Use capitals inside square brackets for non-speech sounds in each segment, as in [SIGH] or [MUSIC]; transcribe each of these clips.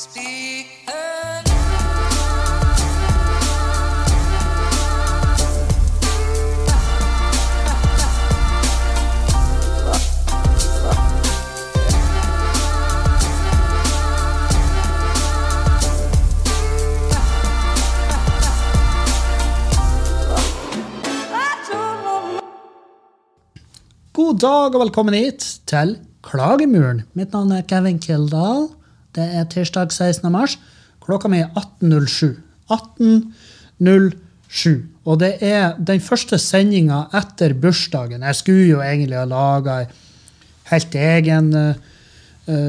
God dag og velkommen hit til Klagemuren. Mitt navn er Kevin Kildahl. Det er tirsdag 16. mars. Klokka mi er 18.07. 18.07. Og det er den første sendinga etter bursdagen. Jeg skulle jo egentlig ha laga ei helt egen eh,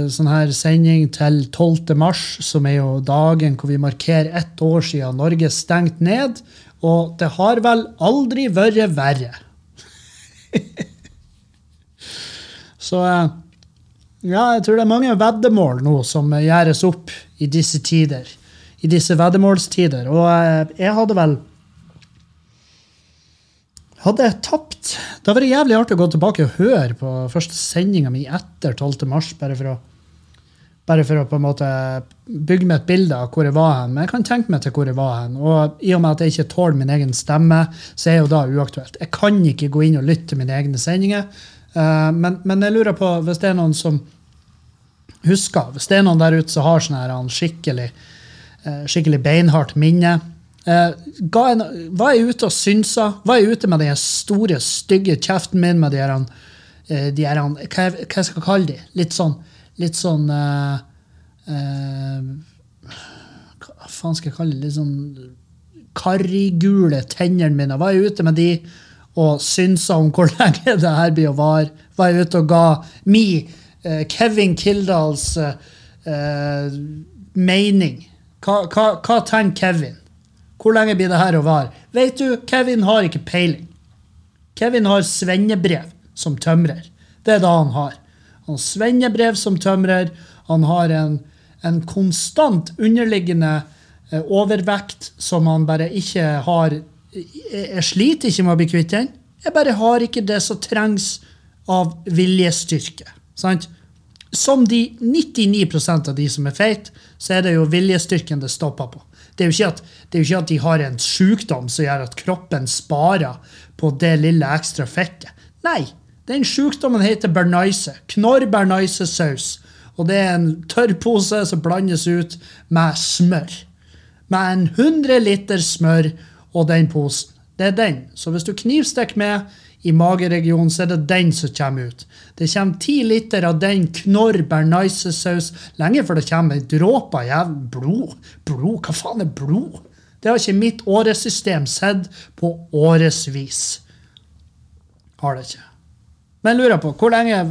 sånn her sending til 12. mars, som er jo dagen hvor vi markerer ett år siden Norge stengte ned. Og det har vel aldri vært verre. [LAUGHS] Så eh, ja, jeg tror det er mange veddemål nå som gjøres opp i disse tider. I disse veddemålstider. Og eh, jeg hadde vel Hadde jeg tapt Det hadde vært jævlig artig å gå tilbake og høre på første sendinga mi etter 12. mars, bare for å bare for å på en måte bygge meg et bilde av hvor jeg var hen. Men jeg kan tenke meg til hvor jeg var hen. Og i og med at jeg ikke tåler min egen stemme, så er jo da uaktuelt. Jeg kan ikke gå inn og lytte til mine egne sendinger. Eh, men, men jeg lurer på, hvis det er noen som husker, hvis det er noen der ute som har sånn her skikkelig, eh, skikkelig beinhardt minne Hva ga jeg, ute og synser? Hva er jeg ute med den store, stygge kjeften min med de her, eh, de her hva, jeg, hva jeg kalle de? Litt sånn, litt sånn uh, uh, Hva faen skal jeg kalle det? Litt sånn karrigule tennene mine. er jeg ute med de og synsa om hvor [LAUGHS] lenge det her blir å vare? Var jeg ute og ga mi eh, Kevin Kildahls eh, eh, mening? Hva, hva, hva tenker Kevin? Hvor lenge blir det her å vare? Vet du, Kevin har ikke peiling. Kevin har svennebrev som tømrer. Det er det han har. Han har svennebrev som tømrer. Han har en, en konstant underliggende eh, overvekt som han bare ikke har Jeg, sliter ikke med å bli kvitt den. Jeg bare har ikke det som trengs av viljestyrke. Sant? Som de 99% av de som er feite, så er det jo viljestyrken det stopper på. Det er, at, det er jo ikke at de har en sykdom som gjør at kroppen sparer på det lille ekstra fettet. Nei, den sykdommen heter bernaise. Knorr bernaisesaus. Og det er en tørrpose som blandes ut med smør. Med en 100 liter smør og den posen. Det er den. Så hvis du knivstikker med i mageregionen, så er det den som kommer ut. Det kommer ti liter av den knorr bernaisesaus lenge før det kommer en dråpe av blod. Blod? Hva faen er blod? Det har ikke mitt åresystem sett på årevis. Har det ikke. Men lurer på, hvor lenge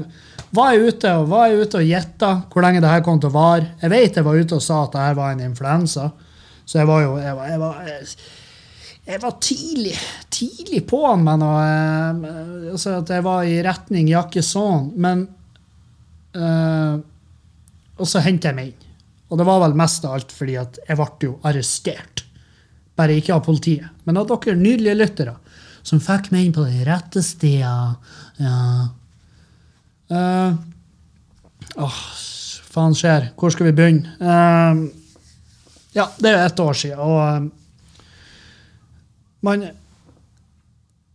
var jeg ute og var jeg ute og gjetta hvor lenge det her kom til å vare? Jeg vet jeg var ute og sa at det her var en influensa, så jeg var jo jeg var, jeg var, jeg, jeg var tidlig, tidlig på han med noe eh, altså At jeg var i retning Jakkesson. Men uh, Og så hentet jeg meg inn. Og det var vel mest av alt fordi at jeg ble jo arrestert. Bare ikke av politiet, men av dere nydelige lyttere som fikk meg inn på de rette stedene. Ja. Uh, åh, faen skjer? Hvor skal vi begynne? Uh, ja, det er jo ett år siden, og man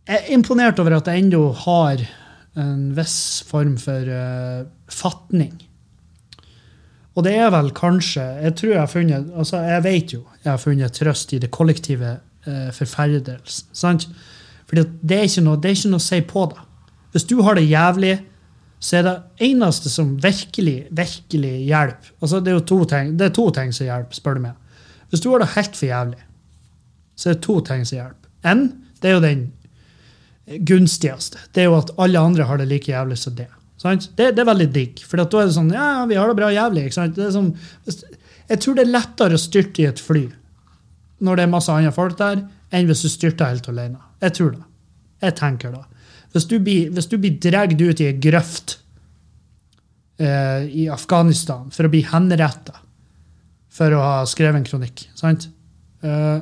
er imponert over at jeg ennå har en viss form for uh, fatning. Og det er vel kanskje Jeg tror jeg har funnet altså jeg vet jo jeg har funnet trøst i det kollektive uh, forferdelsen. Fordi det er, ikke noe, det er ikke noe å si på det. Hvis du har det jævlig, så er det eneste som virkelig virkelig hjelper altså Det er jo to ting, det er to ting som hjelper, spør du meg. Hvis du har det helt for jævlig, så er det to ting som hjelper. Én, det er jo den gunstigste. Det er jo at alle andre har det like jævlig som det. Det, det er veldig digg. For da er det sånn Ja, vi har det bra jævlig. Det sånn, jeg tror det er lettere å styrte i et fly når det er masse andre folk der, enn hvis du styrter helt alene. Jeg tror det. Jeg tenker det. Hvis du blir, hvis blir dratt ut i ei grøft eh, i Afghanistan for å bli henrettet for å ha skrevet en kronikk, sant? Eh,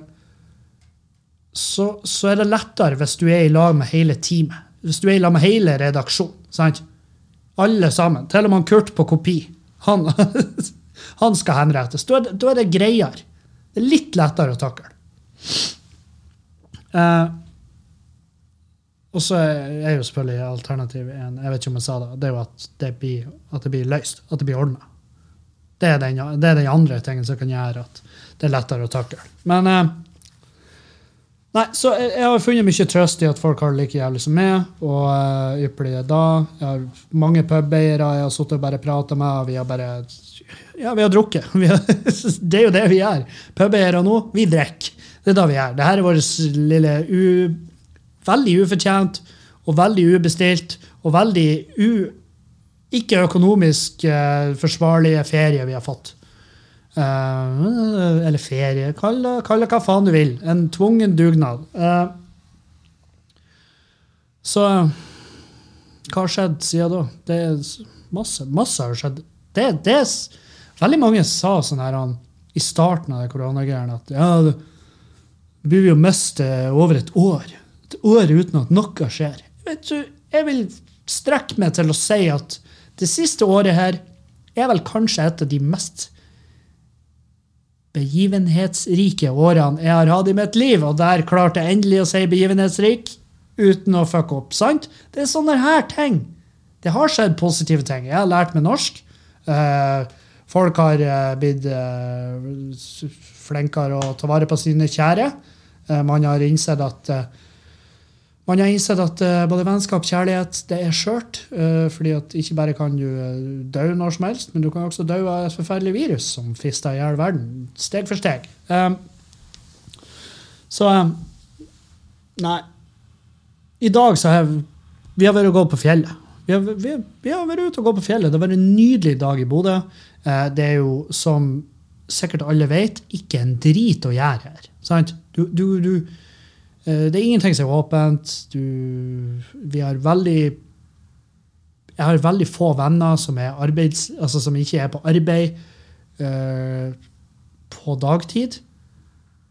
så, så er det lettere hvis du er i lag med hele teamet. Hvis du er i lag med hele redaksjonen. sant? Alle sammen. Til og med Kurt på kopi. Han, [LAUGHS] han skal henrettes. Da er det, da er det greiere. Det er litt lettere å takle. Eh, og så er jo selvfølgelig alternativ én jeg vet ikke om jeg sa det, det er jo at det blir, at det blir løst. At det blir ordna. Det, det er den andre tingen som kan gjøre at det er lettere å takle. Men eh, Nei, så jeg, jeg har funnet mye trøst i at folk har det like jævlig som meg, og uh, da. Jeg har mange pubeiere jeg har sittet og bare prata med, og vi har bare Ja, vi har drukket. [LAUGHS] Vi har, det er jo det vi gjør. Pubeiere nå, vi drikker. Det er det vi gjør. Dette er vår lille u, veldig ufortjent og veldig ubestilt og veldig u, ikke økonomisk uh, forsvarlige ferie vi har fått. Eh, eller ferie. Kall det, hva faen du vil. En tvungen dugnad. Uh, så hva har skjedd siden da? Det er masse, masse har skjedd. Det, det er Veldig mange sa sånn her han, i starten av koronagreiene at ja, du vi jo miste over et år. Et år uten at noe skjer. Vet du, jeg vil strekke meg til å si at det siste året her er vel kanskje et av de mest begivenhetsrike årene jeg har hatt i mitt liv, og der klarte jeg endelig å si begivenhetsrik uten å fucke opp. sant? Det er sånne her ting. Det har skjedd positive ting. Jeg har lært meg norsk. Eh, folk har eh, blitt eh, flinkere å ta vare på sine kjære. Man har innsett at eh, man har innsett at eh, både vennskap og kjærlighet det er skjørt. eh, fordi at ikke bare kan du uh, dø når som helst, men du kan også dø av et forferdelig virus som fister i hjel verden steg for steg. Så Nei. I dag så har vi har vært og gått på fjellet. Vi har, vi, vi har vært ute og gått på fjellet. Det har vært en nydelig dag i Bodø. Eh, det er jo, som sikkert alle vet, ikke en drit å gjøre her. Sant? Du, du, du, Eh, Det er ingenting som er åpent. Du, vi har veldig Jeg har veldig få venner som, arbeids, altså som ikke er på arbeid uh, på dagtid.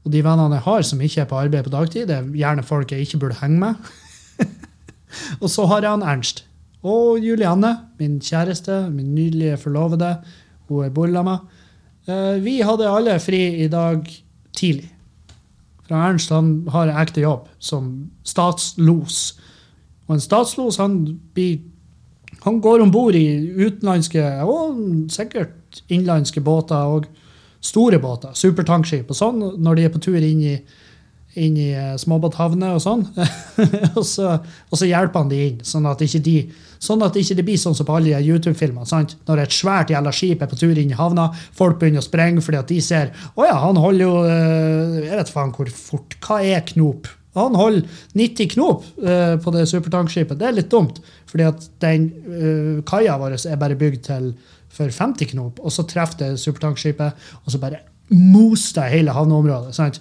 Og de vennene jeg har som ikke er på arbeid på dagtid, det er gjerne folk jeg ikke burde henge med. [LAUGHS] og så har jeg han Ernst. Og Julianne, min kjæreste, min nydelige forlovede. Hun er bolla med. Uh, vi hadde alle fri i dag tidlig. For Ernst han har en ekte jobb som statslos. Og en statslos han, han går om bord i utenlandske og sikkert innenlandske båter og store båter, supertankskip og sånn, når de er på tur inn i, inn i eh, småbåthavner og sånn. [LAUGHS] og, så, og så hjelper han de inn, sånn at ikke de Sånn at det ikke blir sånn som på alle de YouTube-filmene. Når et svært jævla skip er på tur inn i havna, folk begynner å sprenge fordi at de ser å ja, han holder jo eh, Jeg vet faen hvor fort. Hva er knop? Han holder 90 knop eh, på det supertankskipet. Det er litt dumt, fordi at den uh, kaia vår er bare bygd til for 50 knop, og så treffer det supertankskipet, og så bare moser det hele havneområdet. sant?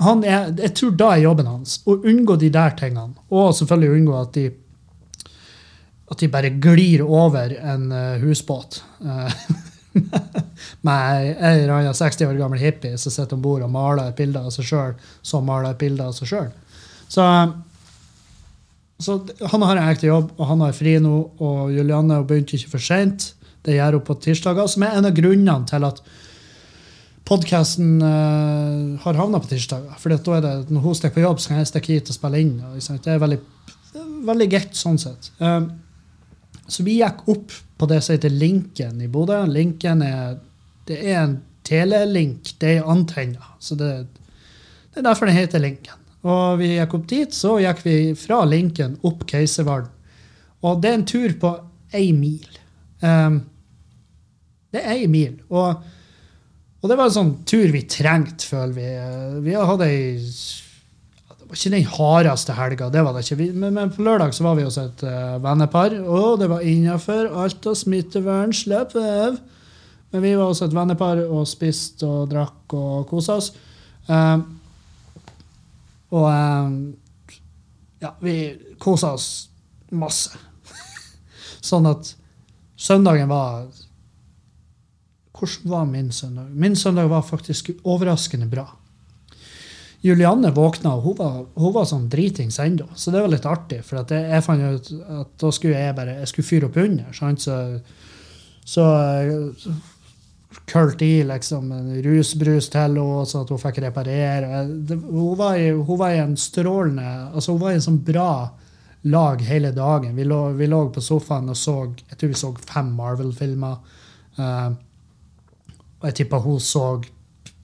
Er, jeg tror da er jobben hans å unngå de der tingene, og selvfølgelig unngå at de at de bare glir over en uh, husbåt. Uh, [LAUGHS] med en eller annen 60 år gammel hippie som sitter om bord og maler et bilde av seg sjøl, som maler et bilde av seg sjøl. Så, så han har en ekte jobb, og han har fri nå. Og Julianne begynte ikke for seint. Det gjør hun på tirsdager, som er en av grunnene til at podkasten uh, har havna på tirsdager. For da er det, når hun stikker på jobb, så kan jeg stikke hit og spille inn. Og, det er veldig, veldig greit sånn sett. Um, så vi gikk opp på det som heter Linken i Bodø. Linken er, det er en telelink, det er antenner. Så det, det er derfor den heter Linken. Og vi gikk opp dit, så gikk vi fra Linken opp Keiservarden. Og det er en tur på ei mil. Um, det er ei mil. Og, og det var en sånn tur vi trengte, føler vi. Vi hadde ei var ikke den hardeste helga, det var det ikke. Men, men, på lørdag så var vi hos et uh, vennepar, og det var innafor alt av smittevern. slipp av. Men vi var hos et vennepar og spiste og drakk og kosa oss. Um, og um, ja, vi kosa oss masse. [LAUGHS] sånn at søndagen var Hvordan var min søndag? Min søndag var faktisk overraskende bra. Julianne våkna, og hun var, hun var sånn dritings ennå, så det var litt artig. For jeg, jeg fant ut at da skulle jeg bare jeg skulle fyre opp under. Sant? Så, så, så kølt i liksom en rusbrus til henne, så at hun fikk reparere. Det, hun, var i, hun var i en strålende altså Hun var i en sånn bra lag hele dagen. Vi lå, vi lå på sofaen og så jeg tror vi så fem Marvel-filmer. Uh, og jeg tippa hun så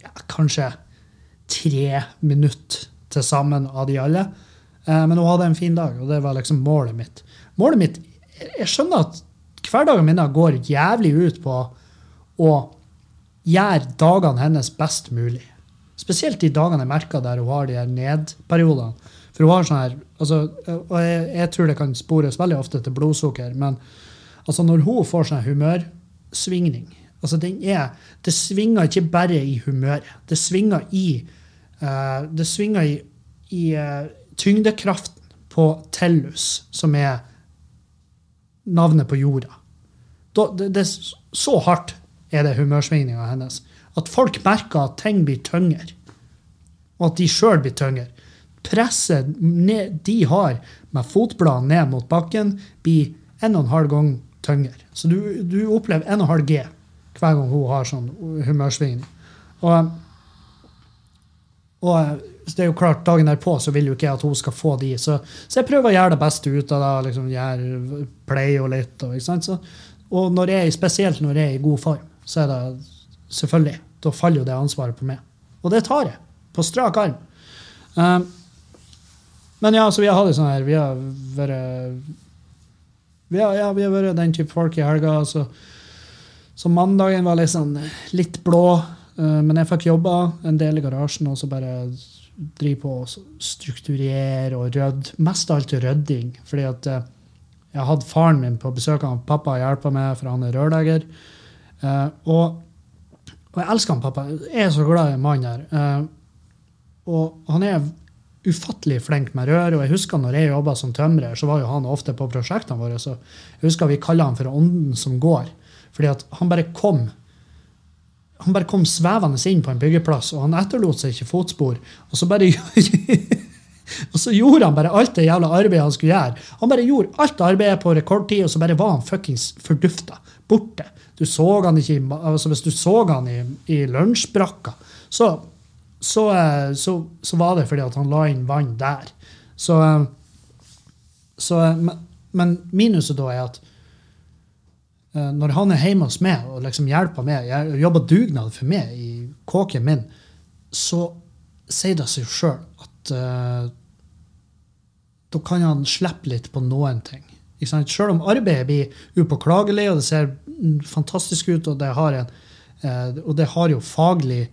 ja, kanskje tre minutter til sammen av de alle. Uh, men hun hadde en fin dag, og det var liksom målet mitt. Målet mitt Jeg skjønner at hverdagen min går jævlig ut på å gjøre dagene hennes best mulig. Spesielt de dagene jeg merker der hun har de her nedperiodene. For hun har sånn her, altså, og jeg, jeg, tror det kan spores veldig ofte til blodsukker, men altså når hun får sånn humørsvingning altså den er, Det svinger ikke bare i humøret. Det svinger i, det svinger i, i uh, tyngdekraften på tellus, som er navnet på jorda. Da, det, det, så hardt er det humørsvingninga hennes. At folk merker at ting blir tyngre, og at de sjøl blir tyngre. Presset de har med fotbladene ned mot bakken, blir en og en halv gang tyngre. Så du, du opplever en og en halv G hver gang hun har sånn humørsvingning. Og, og det er jo klart, dagen derpå så vil jo ikke jeg at hun skal få de, så, så jeg prøver å gjøre det beste ut av det. liksom gjøre, Pleie henne litt. Og, så, og når jeg, spesielt når jeg er i god form så er det selvfølgelig Da faller jo det ansvaret på meg. Og det tar jeg. På strak arm. Um, men ja, så vi har hatt det sånn her Vi har vært vi har, ja, vi har vært den type folk i helga. Så, så mandagen var liksom litt blå. Uh, men jeg fikk jobba en del i garasjen og så bare drive på å strukturere og rydde. Mest av alt rydding. fordi at uh, jeg hadde faren min på besøk. Han, Pappa hjelpa meg, for han er rørlegger. Uh, og, og, jeg elsker han pappa. Jeg er så glad i en mann her. Og han er ufattelig flink med rør. Og jeg husker når jeg jobba som tømrer, så var jo han ofte på prosjektene våre. så jeg husker Vi kaller han for Ånden som går. Fordi at han bare kom han bare kom svevende inn på en byggeplass, og han etterlot seg ikke fotspor. Og så bare [LAUGHS] og så gjorde han bare alt det jævla arbeidet han skulle gjøre. Han bare gjorde alt arbeidet på rekordtid, og så bare var han fuckings fordufta. Borte. Du så han ikke, altså Hvis du så han i, i lunsjbrakka, så, så, eh, så, så, var det fordi at han la inn vann der. Så, eh, eh, Men minuset da er at når han er hjemme hos meg og liksom hjelper meg, jeg jobber dugnad for meg i kåken min, så sier det seg sjøl at uh, da kan han slippe litt på noen ting. Selv om arbeidet blir upåklagelig, og det ser fantastisk ut, og det har, en, uh, og det har jo faglig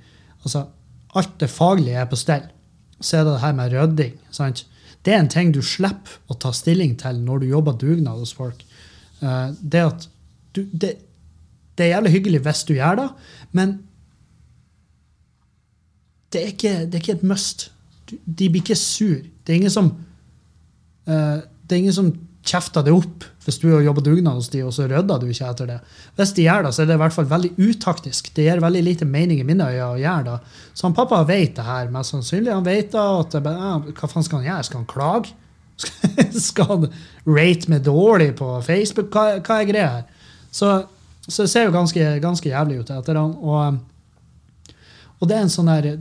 altså Alt det faglige er på stell. Så er det det her med rydding. Det er en ting du slipper å ta stilling til når du jobber dugnad hos folk. Uh, det, at du, det, det er jævlig hyggelig hvis du gjør det, men det er ikke, det er ikke et must. De blir ikke sur. Det er ingen som, uh, det er ingen som kjefter det opp hvis du jobber dugnad hos de, og så rydder du ikke etter det. Hvis de gjør det, så er det i hvert fall veldig utaktisk. Det gir veldig lite mening i mine øyne å gjøre det. Så han pappa vet det her, mest sannsynlig. Han vet da at det, Hva faen skal han gjøre? Skal han klage? [LAUGHS] skal han rate meg dårlig på Facebook? Hva, hva er greia her? Så, så, det ser jo ganske, ganske jævlig ut etter han. Og, og det er en sånn der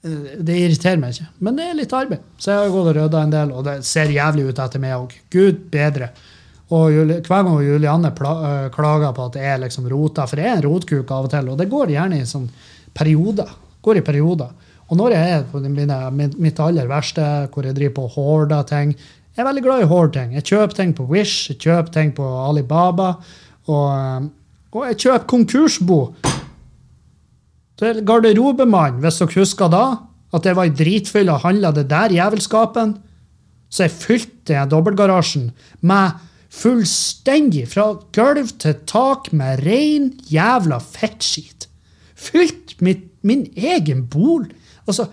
Eh, det irriterer meg ikke, men det er litt arbeid. Så jeg har gått og rydda en del, og det ser jævlig ut etter meg òg. Gud bedre. Og hver gang Julianne eh, klager på at det er liksom rota, for det er en rotkuk av og til, og det går gjerne i sånn perioder. Går i perioder. Og når jeg er på mine, mitt aller verste, hvor jeg driver på og hoarder ting Jeg er veldig glad i hoard-ting. Jeg kjøper ting på Wish, jeg kjøper ting på Alibaba, og, eh, og jeg kjøper konkursbo til garderobemann, hvis dere husker da, at det var i dritfylla og handla det der jævelskapen, så jeg fylte dobbeltgarasjen med fullstendig, fra gulv til tak, med rein jævla fettskit. Fylt mitt, min egen bol. Altså,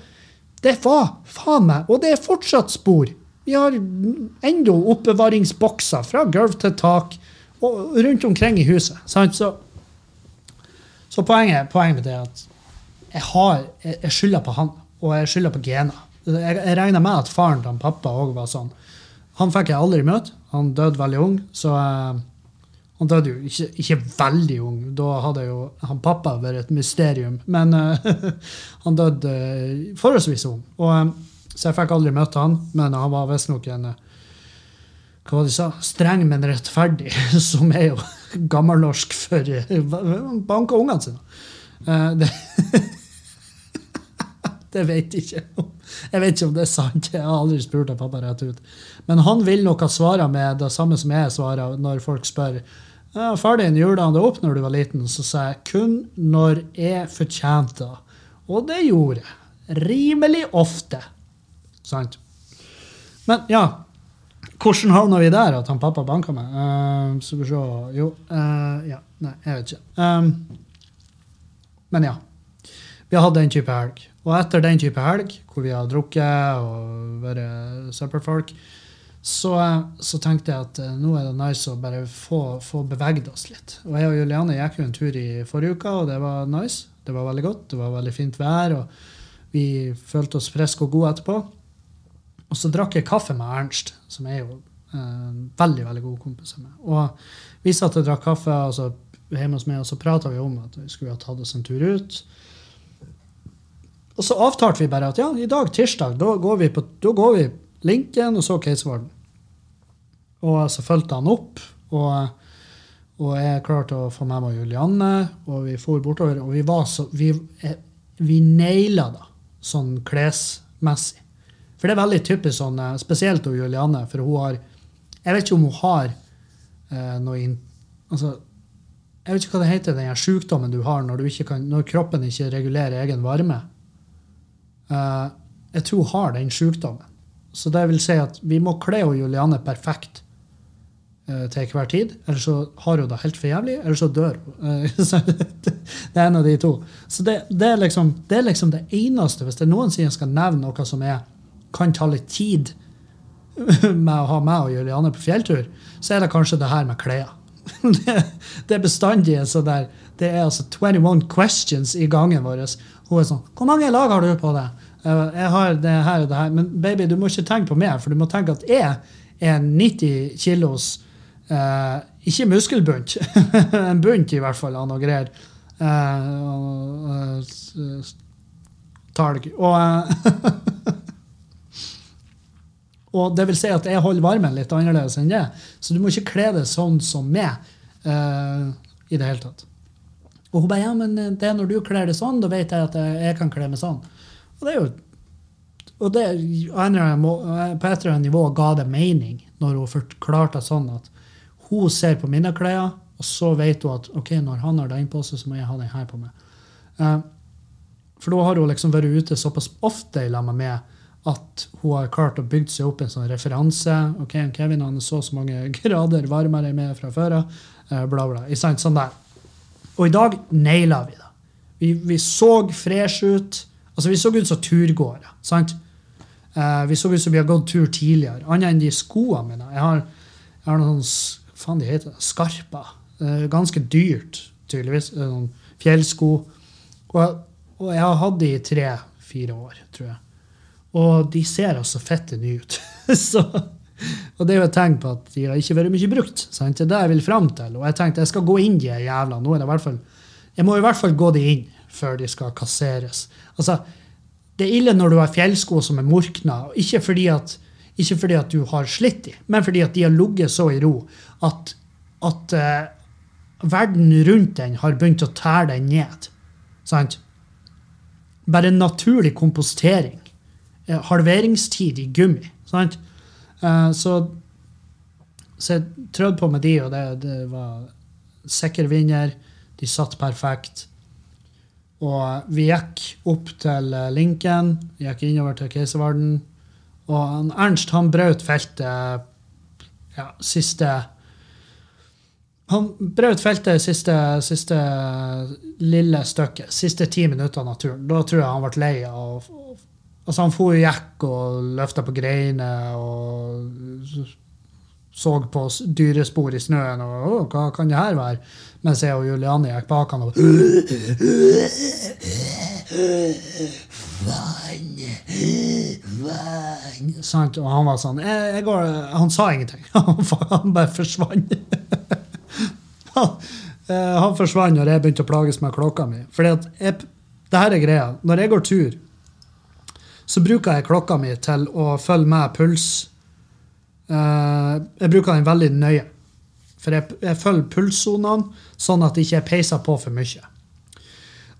det var faen meg Og det er fortsatt spor. Vi har ennå oppbevaringsbokser fra gulv til tak og rundt omkring i huset. Så, så poenget, poenget med det er at jeg, har, jeg, skylder på han, og jeg skylder på gener. Jeg, jeg regner med at faren til pappa òg var sånn. Han fikk jeg aldri møte. Han døde veldig ung. Så, uh, Han døde jo ikke, ikke veldig ung. Da hadde jo han pappa vært et mysterium. Men uh, [LAUGHS] han døde uh, forholdsvis ung. Og, eh, så jeg fikk aldri møte han, men han var visstnok en hva de sa? Streng, men rettferdig, [LAUGHS] som er jo [LAUGHS] gammelnorsk for banka ungene sine. Eh, det, [LAUGHS] det vet jeg ikke. Jeg vet ikke om det er sant. Jeg har aldri spurt av pappa rett ut. Men han vil nok ha svara med det samme som jeg svarer når folk spør far din gjorde han det opp når du var liten. Så sa jeg kun når jeg fortjente det. Og det gjorde jeg. Rimelig ofte. Sant? Men ja, hvordan havna vi der at han pappa banka meg? Uh, skal vi se Jo, uh, ja. Nei, jeg vet ikke. Um, men ja. Vi har hatt den type helg. Og etter den type helg, hvor vi har drukket og vært søppelfolk, så, så tenkte jeg at uh, nå er det nice å bare få, få beveget oss litt. Og jeg og Juliane gikk jo en tur i forrige uke, og det var nice. Det var veldig godt. Det var veldig fint vær, og vi følte oss friske og gode etterpå. Og så drakk jeg kaffe med Ernst, som er jo en veldig veldig god kompis meg. Og vi satt og drakk kaffe altså, hjemme hos meg, og så prata vi om at vi skulle ha tatt oss en tur ut. Og så avtalte vi bare at ja, i dag, tirsdag, da går vi, på, da går vi Linken og så Keiservarden. Og så fulgte han opp, og, og jeg klarte å få med meg Julianne, og vi for bortover, og vi var så Vi, vi naila det sånn klesmessig. For det er veldig typisk sånn, eh, spesielt hun Julianne, for hun har Jeg vet ikke om hun har eh, noe in, altså, Jeg vet ikke hva det heter, den her sykdommen du har når, du kan, når kroppen ikke regulerer egen varme. Eh, jeg tror hun har den sykdommen. Så det vil si at vi må kle og Julianne perfekt eh, til enhver tid. Eller så har hun det helt for jævlig, eller så dør hun. Eh, [LAUGHS] det er en av de to. Så det, det, er liksom, det er liksom det eneste, hvis det er noen som skal nevne noe som er, kan ta litt tid [LAUGHS] med å ha meg og Juliane på fjelltur, så er det kanskje det her med klær. [LAUGHS] Det, det er bestandig en sånn der Det er altså 21 questions i gangen vår. Hun er sånn 'Hvor mange lag har du på deg?' «Eh, Jeg har det her og det her. Men baby, du må ikke tenke på meg, for du må tenke at jeg er 90 kilos eh, Ikke muskelbunt, [LAUGHS] en bunt i hvert fall av noe greier. Eh, og, eh, talg. Og Og det vil si at jeg holder varmen litt annerledes enn det. Så du må ikke kle deg sånn som meg uh, i det hele tatt. Og hun bare ja, men det er når du kler deg sånn, da vet jeg at jeg, kan kle meg sånn. Og det er jo og det, på et eller annet nivå ga det mening når hun forklarte sånn at hun ser på mine klær, og så vet hun at ok, når han har den på seg, så må jeg ha den her på meg. Eh, for da har hun liksom vært ute såpass ofte i lag med meg at hun har klart å bygge seg opp en sånn referanse. ok, Kevin han er så så mange [LAUGHS] grader varmere meg fra før av. eh, Bla, bla. Sånn der. Og i dag naila vi det. Vi, vi så fresh ut. Altså, vi så ut som turgåere. sant? Eh, vi så ut som vi har gått tur tidligere. Annet enn de skoene mine. Jeg har, jeg har noen faen de heter det, skarpa. Eh, ganske dyrt, tydeligvis. Noen fjellsko. Og, og jeg har hatt de i tre-fire år, tror jeg. Og de ser altså fette nye ut. [LAUGHS] så, og det er jo et tegn på at de har ikke vært mye brukt. Sant? Det er det jeg vil fram til. Og jeg tenkte jeg skal gå inn de jævla. Nå er det hvert fall, jeg må i hvert fall gå de inn før de skal kasseres. Altså, det er ille når du har fjellsko som er morkna, ikke fordi at, ikke fordi at du har slitt dem, men fordi at de har ligget så i ro at, at uh, verden rundt den har begynt å tære den ned. Sant? Bare naturlig kompostering. Eh, Halveringstid i gummi. Sant? Eh, så, så jeg trødde på med de, og det, det var sikker vinner. De satt perfekt. Og vi gikk opp til eh, Linken, vi gikk innover til Keiservarden. Og Ernst han brøt feltet ja, siste Han brøt feltet siste, siste lille stykket. Siste ti minutter av naturen. Da tror jeg han ble lei av Altså, han for og gikk og løfta på greiner og så på dyrespor i snøen og «Å, hva kan det her være? Mens jeg og Julianne gikk bak han og Vann, vann Sant? Og han var sånn jeg, går, Han sa ingenting. Han, bare forsvant. Eh, han forsvant når jeg begynte å plages med klokka mi. At det her er greia. Når jeg går tur, så bruker jeg klokka mi til å følge med puls. Eh, jeg bruker den veldig nøye. For jeg, jeg følger pulssonene, sånn at jeg ikke peiser på for mye.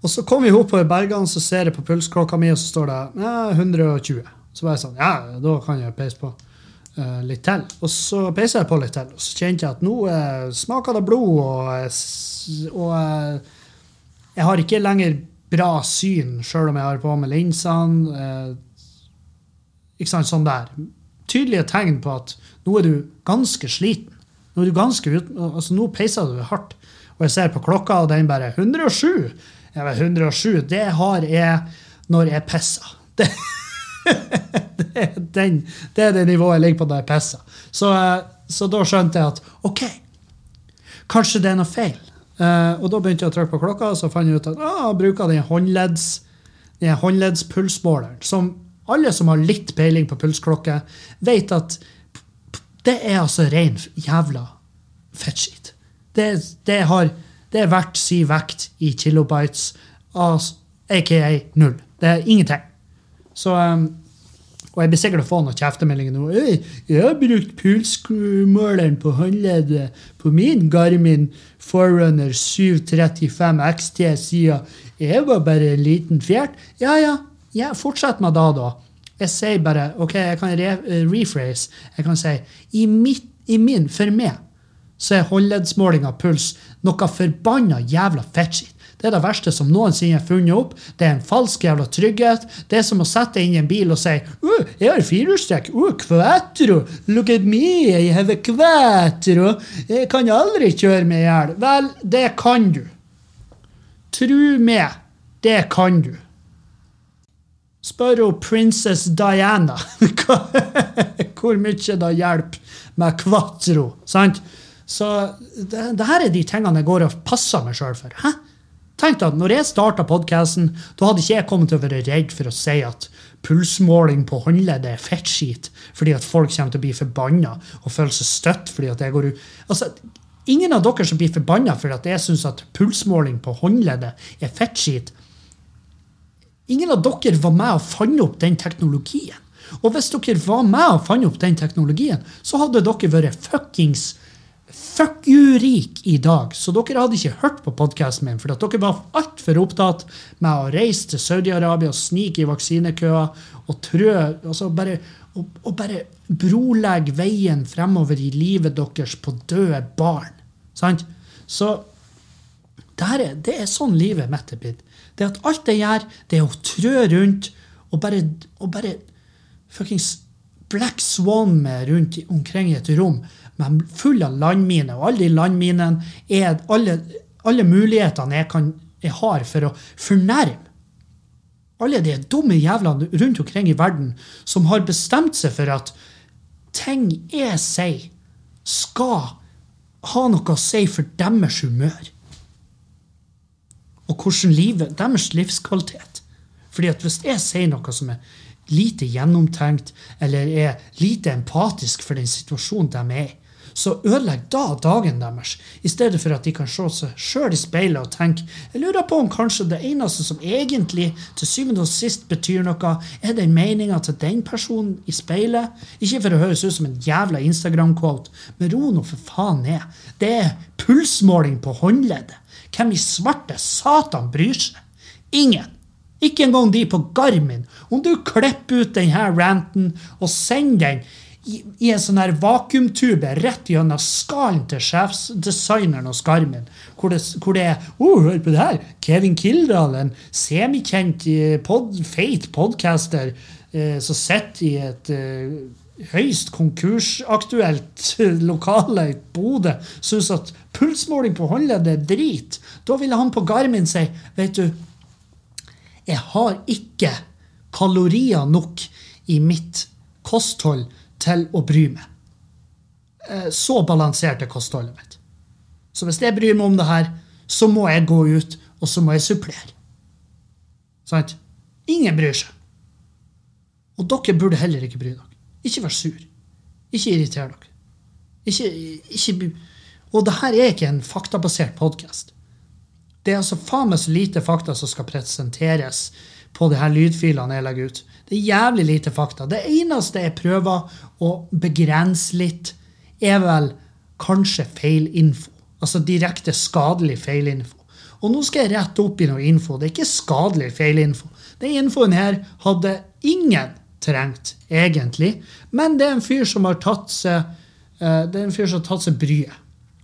Og så kom vi oppover bergene, så ser jeg på pulsklokka mi, og så står det ja, 120. Så var jeg sånn, ja, da kan jeg peise på uh, litt til. Og så peiser jeg på litt til, og så kjente jeg at nå uh, smaker det blod, og, og eh, jeg har ikke lenger bra syn, sjøl om jeg har på med linsene. eh, ikke sant, sånn der. Tydelige tegn på at nå er du ganske sliten. Nå er du ganske uten, altså nå peiser du hardt. Og jeg ser på klokka, og den bare 107. Jeg vet, 107, det har jeg når jeg pisser. [LAUGHS] Det, det, er det er det nivået jeg ligger på når jeg pisser. Så, eh, så da skjønte jeg at OK, kanskje det er noe feil. Eh, og da begynte jeg å trykke på klokka, og så fant jeg ut at ah, jeg bruker den håndledds, håndleddspulsmåleren. Som alle som har litt peiling på pulsklokke, vet at det er altså ren jævla fettskitt. Det, det, har, det er verdt si vekt i kilobytes, altså, aka null. Det er ingenting. Så, um, og jeg blir sikkert å få noen kjeftemeldinger nå. «Øy, Jeg har brukt pulsmåleren på håndleddet på min Garmin Forerunner 735 XT siden jeg var bare en liten fjert. Ja, ja, ja fortsett med det, da. Jeg sier bare OK, jeg kan re rephrase. Jeg kan si i, mitt, i min, for meg, så er håndleddsmåling av puls noe forbanna jævla fettskitt. Det er det verste som noensinne er funnet opp. Det er en falsk jævla trygghet. Det er som å sette deg inn i en bil og si uh, 'Jeg har firehjulstrekk. Uh, quattro. Look at me. I have a quattro. Jeg kan aldri kjøre meg i hjel. Vel, det kan du. Tru meg, det kan du. Spør jo prinsess Diana [LAUGHS] hvor mye det hjelper med quattro. Sant? Så det, det her er de tingene jeg går og passer meg sjøl for. Hæ? Tenk at når jeg starta podkasten, da hadde ikke jeg kommet til å være redd for å si at pulsmåling på håndleddet er fettskit, fordi at folk kommer til å bli forbanna og føle seg støtt fordi at jeg går ut Altså, ingen av dere som blir forbanna for at jeg syns at pulsmåling på håndleddet er fettskit, Ingen av dere var med og fant opp den teknologien. Og hvis dere var med og fant opp den teknologien, så hadde dere vært fuckings fuck you-rik i dag. Så dere hadde ikke hørt på podkasten min, for dere var altfor opptatt med å reise til Saudi-Arabia og snike i vaksinekøer og trø altså bare, og, og bare brolegge veien fremover i livet deres på døde barn. Sant? Så det, er, det er sånn livet mitt er blitt. Det at alt jeg gjør, det er å trø rundt og bare, og bare fuckings Black Swan med rundt omkring i et rom med full av landminer. Og alle de landminene er alle, alle mulighetene jeg, kan, jeg har for å fornærme alle de dumme jævlene rundt omkring i verden som har bestemt seg for at ting jeg sier, skal ha noe å si for deres humør og hvordan livet, deres livskvalitet. Fordi at hvis jeg sier noe som er lite gjennomtenkt, eller er lite empatisk for den situasjonen de er i, så ødelegger da dagen deres, i stedet for at de kan se seg sjøl i speilet og tenke jeg lurer på om kanskje det eneste som egentlig til syvende og sist betyr noe, er den meninga til den personen i speilet. Ikke for å høres ut som en jævla Instagram-quote, men ro nå for faen ned. Det er pulsmåling på håndleddet. Hvem i svarte satan bryr seg? Ingen. Ikke engang de på Garmin. Om du klipper ut denne ranten og sender den i, en sånn her vakuumtube rett gjennom skallen til sjefsdesigneren hos Garmin, hvor det, hvor det er oh, hør på det her, Kevin Kildahl, en semikjent eh, pod, feit podcaster eh, som sitter i et eh, høyst konkursaktuelt [LAUGHS] lokale i Bodø, syns at pulsmåling på håndleddet er drit. Da ville han på Garmin si vet du, jeg har ikke kalorier nok i mitt kosthold til å bry meg. Eh, Så balansert er kostholdet mitt. Så hvis jeg bryr meg om det her, så må jeg gå ut, og så må jeg supplere. Sant? Ingen bryr seg. Og dere burde heller ikke bry dere. Ikke vær sur. Ikke irriter dere. Ikke, ikke Og det her er ikke en faktabasert podkast. Det er altså faen meg så lite fakta som skal presenteres på de her lydfilene jeg legger ut. Det er jævlig lite fakta. Det eneste jeg prøver å begrense litt, er vel kanskje feilinfo. Altså direkte skadelig feilinfo. Og nå skal jeg rette opp i noe info. Det er ikke skadelig feilinfo. Den infoen her hadde ingen trengt, egentlig. Men det er en fyr som har tatt seg, eh, det er en fyr som har tatt seg bryet.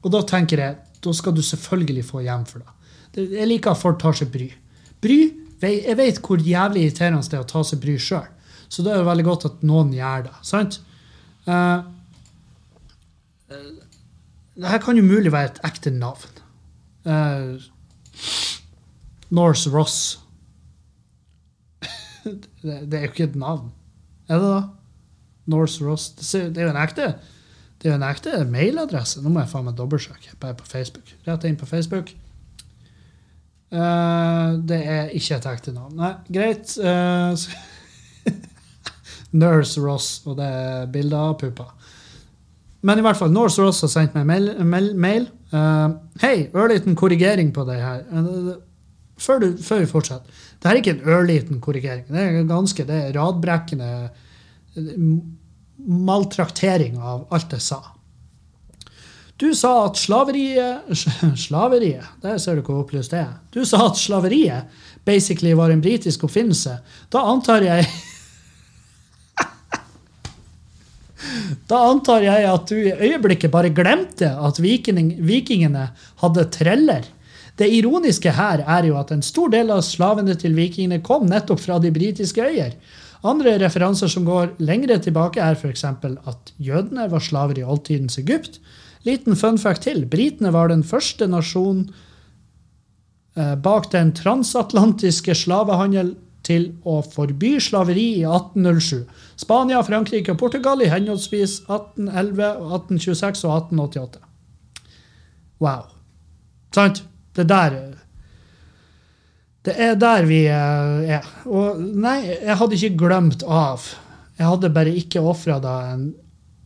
Og da tenker jeg, da skal du selvfølgelig få hjem for det. Jeg liker at folk tar seg bry. Bry, Jeg vet hvor jævlig irriterende det er å ta seg bry sjøl. Så det er jo veldig godt at noen gjør det. sant? Uh, det her kan jo mulig være et ekte navn. Uh, Norse Ross. [LAUGHS] det, det er jo ikke et navn. Er det da? Norse Ross. Det, det er jo en ekte det er jo en ekte mailadresse. Nå må jeg faen meg dobbeltsjekke. På Facebook. Rett inn på Facebook. Eh, det er ikke et ekte navn. Nei, greit. Uh, [LAUGHS] Nurse Ross, og det er bilder av pupper. Men i hvert fall, Nurse Ross har sendt meg mail. mail, mail. Uh, Hei, ørliten korrigering på det her. Eh, Før, du, før vi fortsetter. Det her er ikke en ørliten korrigering. Det er ganske, det er radbrekkende eh, maltraktering av alt jeg sa. Du sa at slaveriet [LAUGHS] Slaveriet? Der ser du hvor opplyst det er. Du sa at slaveriet basically var en britisk oppfinnelse. Da antar jeg [LAUGHS] Da antar jeg at du i øyeblikket bare glemte at viking, vikingene hadde treller. Det ironiske her er jo at en stor del av slavene til vikingene kom nettopp fra de britiske øyer. Andre referanser som går lengre tilbake, er f.eks. at jødene var slaver i oldtidens Egypt. Liten fun fact til. Britene var den første nasjonen eh, bak den transatlantiske slavehandel til å forby slaveri i 1807. Spania, Frankrike og Portugal i henholdsvis 1811, 1826 og 1888. Wow. Sant? Det der Det er der vi eh, er. Og nei, jeg hadde ikke glemt av. Jeg hadde bare ikke ofra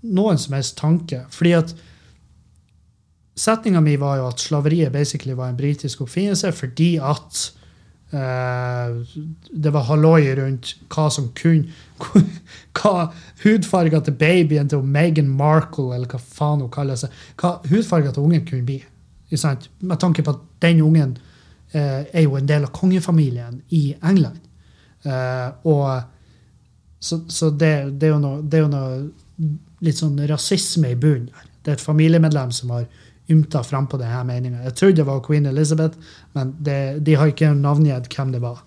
noen som helst tanke. Fordi at Setninga mi var jo at slaveriet basically var en britisk oppfinnelse fordi at uh, det var halloi rundt hva som kunne [LAUGHS] Hva hudfarga til babyen til Meghan Markle, eller hva faen hun kaller seg, hva hudfarga til ungen kunne bli. Med tanke på at den ungen uh, er jo en del av kongefamilien i England. Uh, og så, så det, det, er noe, det er jo noe litt sånn rasisme i bunnen. Det er et familiemedlem som har ymta frampå denne meninga. Jeg trodde det var queen Elizabeth, men det, de har ikke navngitt hvem det var.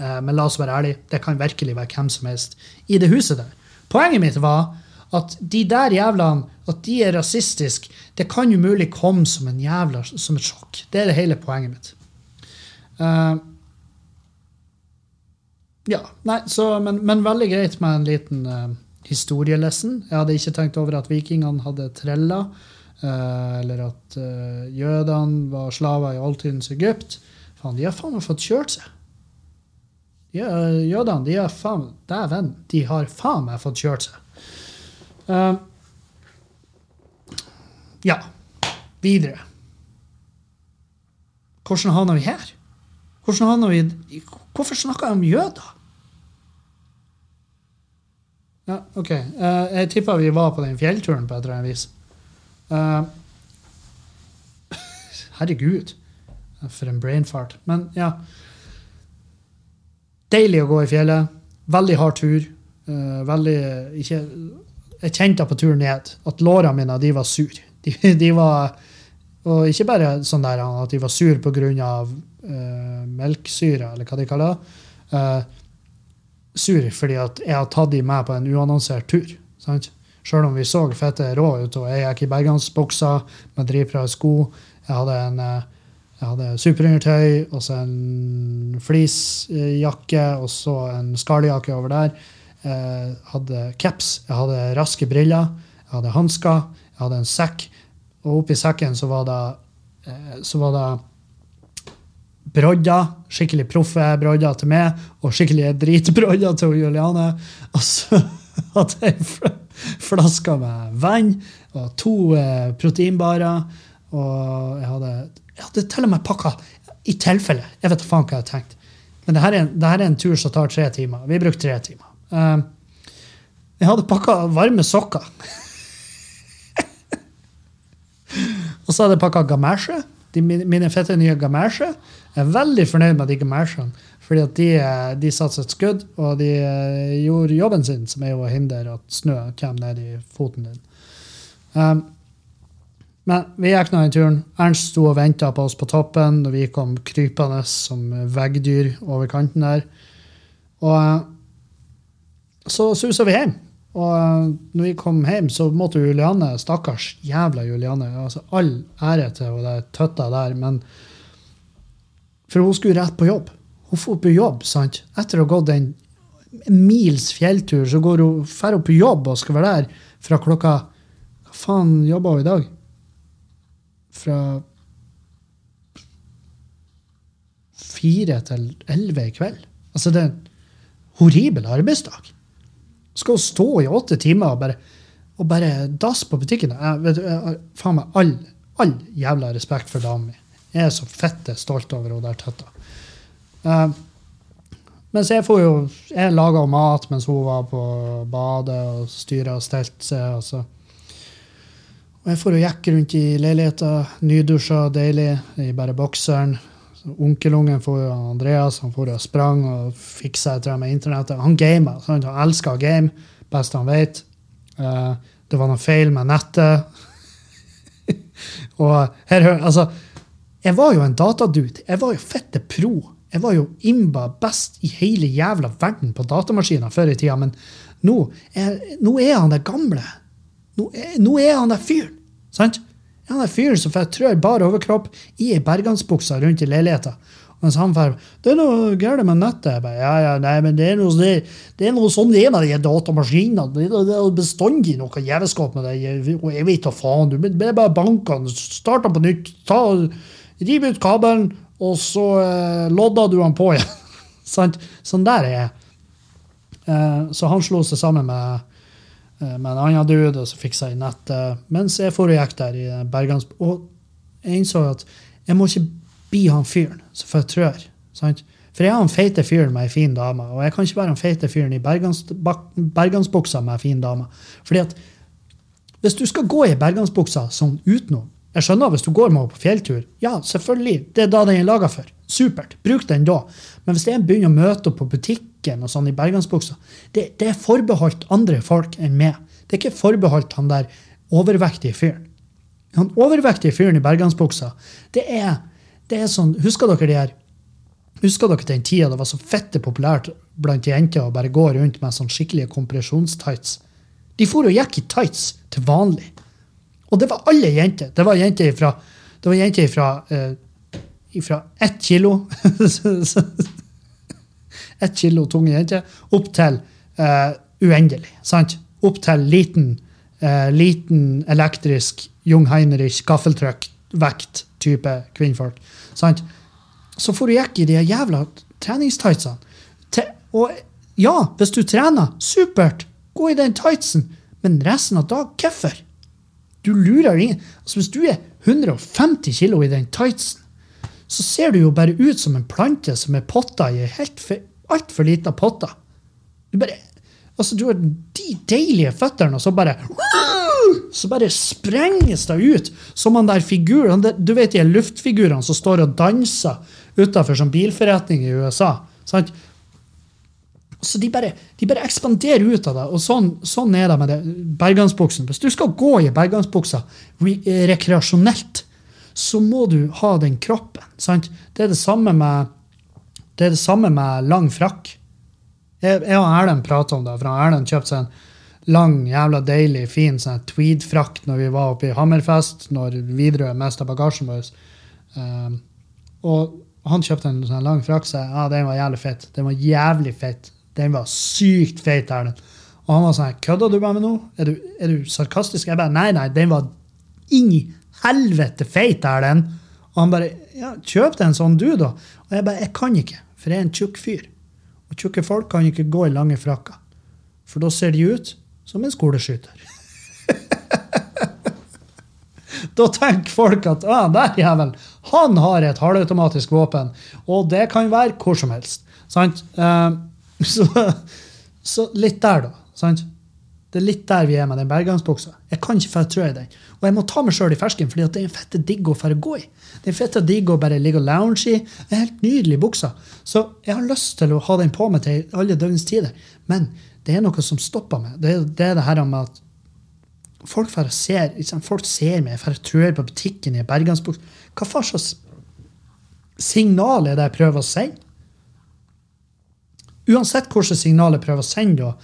Eh, men la oss være ærlige, det kan virkelig være hvem som helst i det huset der. Poenget mitt var at de der jævlene, at de er rasistiske, det kan umulig komme som en jævla, som et sjokk. Det er det hele poenget mitt. Uh, ja, nei, så, men, men veldig greit med en liten uh, historielesson. Jeg hadde ikke tenkt over at vikingene hadde treller, eh, eller at uh, jødene var slaver i oldtidens Egypt. Faen, de har faen meg fått kjørt seg. Jødene, de har faen Dæven, de har faen meg fått kjørt seg. Uh, ja, videre. Hvordan havna vi her? Hvordan havna vi Hvorfor snakker jeg om jøder? Ja, OK. Uh, jeg tippa vi var på den fjellturen på et eller annet vis. Eh, herregud. For en brain fart. Men ja. Deilig å gå i fjellet. Veldig hard tur. Uh, veldig ikke, Jeg kjente på turen ned at lårene mine de var sur. [LAUGHS] De, de var Og ikke bare sånn der at de var sur pga. Uh, melksyre, eller hva de kaller det. Uh, sur fordi at jeg har tatt de med på en uannonsert tur. Sant? Sjøl om vi så fette rå ut, og jeg gikk i bergansbukser med dritbra sko. Jeg hadde en eh, jeg hadde superundertøy, og så en fleecejakke, og så en skalljakke over der. Jeg hadde caps, jeg hadde raske briller, jeg hadde hansker, jeg hadde en sekk. Og oppi sekken så var det, eh, så var det brodder, skikkelig proffe brodder til meg, og skikkelig dritbrodder til Juliane. Og så [LAUGHS] hadde jeg, flasker med vann og to eh, proteinbarer. Og jeg hadde, jeg hadde til og med pakka i tilfelle. Jeg vet faen hva jeg hadde tenkt. Men det her, er det her er en tur som tar tre timer. Vi brukte tre timer. Eh, jeg hadde pakka varme sokker. [LAUGHS] og så hadde jeg pakka gamasje. Mine fette nye gamasje. Jeg er veldig fornøyd med de gamasjene. Fordi at de, eh, de satte et skudd, og de eh, gjorde jobben sin, som er jo å hindre at snø kommer ned i foten din. Um, men vi gikk nå den turen. Ernst sto og venta på oss på toppen da vi kom krypende som veggdyr over kanten der. Og eh, så susa vi hjem. Og når vi kom hjem, så måtte Julianne, stakkars jævla Julianne altså All ære til hun der tøtta der, men For hun skulle rett på jobb. Hun får på jobb, sant? Etter å ha gått en mils fjelltur, så går hun fer hun på jobb og skal være der fra klokka Hva faen jobba hun i dag? Fra fire til elleve i kveld. Altså, det er en horribel arbeidsdag. Skal hun stå i åtte timer og bare, og bare dass på butikken? Jeg, vet, jeg har faen meg all, all jævla respekt for dama mi. Jeg er så fette stolt over henne der tøtta. Uh, mens jeg får jo Jeg laga mat mens hun var på badet og styra og stelte seg. Og, så. og jeg får jo jekke rundt i leiligheta, nydusja, deilig, i bare bokseren. Onkelungen får jo Andreas han får jo sprang og fiksa et eller annet med internettet. Han gamer. Han elsker å game. Best han vet. Uh, det var noe feil med nettet. [LAUGHS] og her, hører altså, jeg var jo en datadude. Jeg var jo fette pro. Jeg var jo imba best i hele jævla verden på datamaskiner før i tida, men nå er, nå er han det gamle. Nå er, nå er han der fyren. Sant? Er han der fyren som får trør bar overkropp i ei bergansbukse rundt i leiligheta. Mens han får Det er noe galt med nettet. Bare, ja, ja, nei, men det er noe, det, det er noe sånn det er med de datamaskinene. Det, det, det er bestandig noe jævelskap med det. Jeg, jeg vet da faen. Du det er bare bankene. Start på nytt. Ta, riv ut kabelen, og så eh, lodda du han på igjen. [LAUGHS] Sånn der er jeg. Eh, så han slo seg sammen med, eh, med en annen dude, og så fiksa jeg nettet. Mens jeg for og gikk der i Bergans... Og jeg innså at jeg må ikke bli han fyren som jeg trør. Sant? For jeg er han feite fyren med ei en fin dame, og jeg kan ikke være han feite fyren i bergans, bergansbuksa med ei en fin dame. Fordi at hvis du skal gå i bergansbuksa sånn utenom Jeg skjønner hvis du går med henne på fjelltur. Ja, selvfølgelig. Det er da den er laga for. Supert. Bruk den da. Men hvis jeg begynner å møte opp på butikken og sånn i bergansbuksa, det, det er forbeholdt andre folk enn meg. Det er ikke forbeholdt han der overvektige fyren. Han overvektige fyren i bergansbuksa, det er, det er sånn Husker dere de her Husker dere den tida det var så fette populært blant jenter å bare gå rundt med sånn skikkelige kompresjonstights? De for og gikk i tights til vanlig. Og det var alle jenter. Det var jenter fra, det var jenter fra, eh, fra ett kilo [LAUGHS] Ett kilo tunge jenter opp til eh, uendelig. sant? Opp til liten, eh, liten elektrisk Jung Heinrich gaffeltrykk-vekt-type kvinnfolk. sant? Så får du gikk i de jævla treningstightsene. Og ja, hvis du trener, supert, gå i den tightsen. Men resten av dag, hvorfor? Du lurer jo ingen. Altså, hvis du er 150 kilo i den tightsen, så ser du jo bare ut som en plante som er potta i ei altfor lita potte. Du bare Altså, du har de deilige føttene, og så bare Så bare sprenges det ut som han der figuren Du vet de luftfigurene som står og danser utafor som bilforretning i USA? sant? Så de bare, de bare ekspanderer ut av det, og sånn, sånn er det med det. bergansbuksen. Hvis du skal gå i bergansbuksa re rekreasjonelt, så må du ha den kroppen. sant? Det er det samme med, det det samme med lang frakk. Jeg, jeg og Erlend prata om det, for Erlend kjøpte seg en lang, jævla deilig, fin sånn tweed-frakt når vi var oppe i Hammerfest, når Widerøe mista bagasjen vår. Um, og han kjøpte en sånn lang frakk, så ja, den var jævlig fett. Den var jævlig fett. Den var sykt feit, Erlend. Og han var sånn, kødder du med meg nå? Er du, er du sarkastisk? Jeg bare, nei, nei, den var inn helvete feit, Erlend. Og han bare, ja, kjøp deg en sånn du, da. Og jeg bare, jeg kan ikke, for jeg er en tjukk fyr. Og tjukke folk kan ikke gå i lange frakker. For da ser de ut som en skoleskyter. [LAUGHS] da tenker folk at ah, der jævel, han har et halvautomatisk våpen, og det kan være hvor som helst. Sant? Eh, [LAUGHS] så, så litt der, da. Sant? Det er litt der vi er med den bergangsbuksa. Jeg kan ikke få i den. Og jeg må ta meg sjøl i fersken, fordi det er en fette digg å få gå i. Det er fette digg å bare ligge og lounge i. Det er helt nydelig buksa. Så jeg har lyst til å ha den på meg til alle døgnets tider. Men det er noe som stopper meg. Det, er- det er her med at folk ser, liksom, folk ser meg, får trør på butikken i en bergangsbukse. Hva faen slags signal er det jeg prøver å sende? Uansett hvilket signal jeg prøver å sende,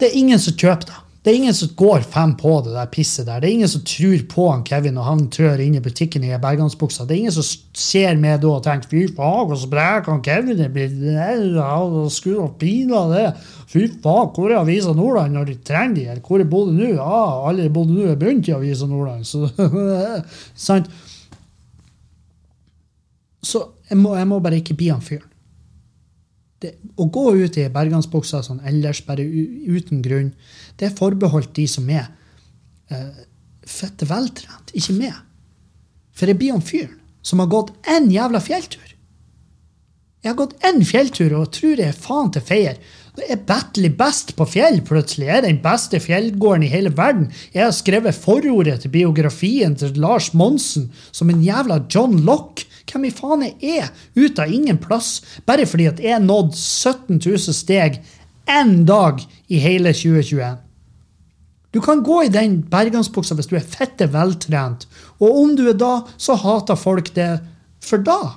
det er ingen som kjøper det. Det er ingen som går fem på det der pisset der. Det er ingen som tror på han Kevin når han trør inn i butikken i bergansbuksa. Det er ingen som ser meg da og tenker fy faen, hvordan sprek han Kevin er blitt. Skulle ha pina det. Fy faen, hvor er Avisa Nordland når de trenger de? Eller hvor er Bodø nå? Ja, alle i Bodø nå er begynt i Avisa Nordland. Så, [LAUGHS] sant? Så jeg må, jeg må bare ikke bli han fyren det, å gå ut i bergansbuksa sånn ellers, bare uten grunn, det er forbeholdt de som er eh, fette veltrent, ikke meg. For jeg blir han fyren som har gått én jævla fjelltur. Jeg har gått én fjelltur og tror jeg er faen til feier. Er battelig best på fjell, plutselig. Jeg er den beste fjellgården i hele verden. Jeg har skrevet forordet til biografien til Lars Monsen som en jævla John Lock. Hvem i faen er? Ut av ingen plass. Bare fordi at jeg nådde 17 000 steg én dag i hele 2021. Du kan gå i den bergansbuksa hvis du er fette veltrent, og om du er da, så hater folk det for da.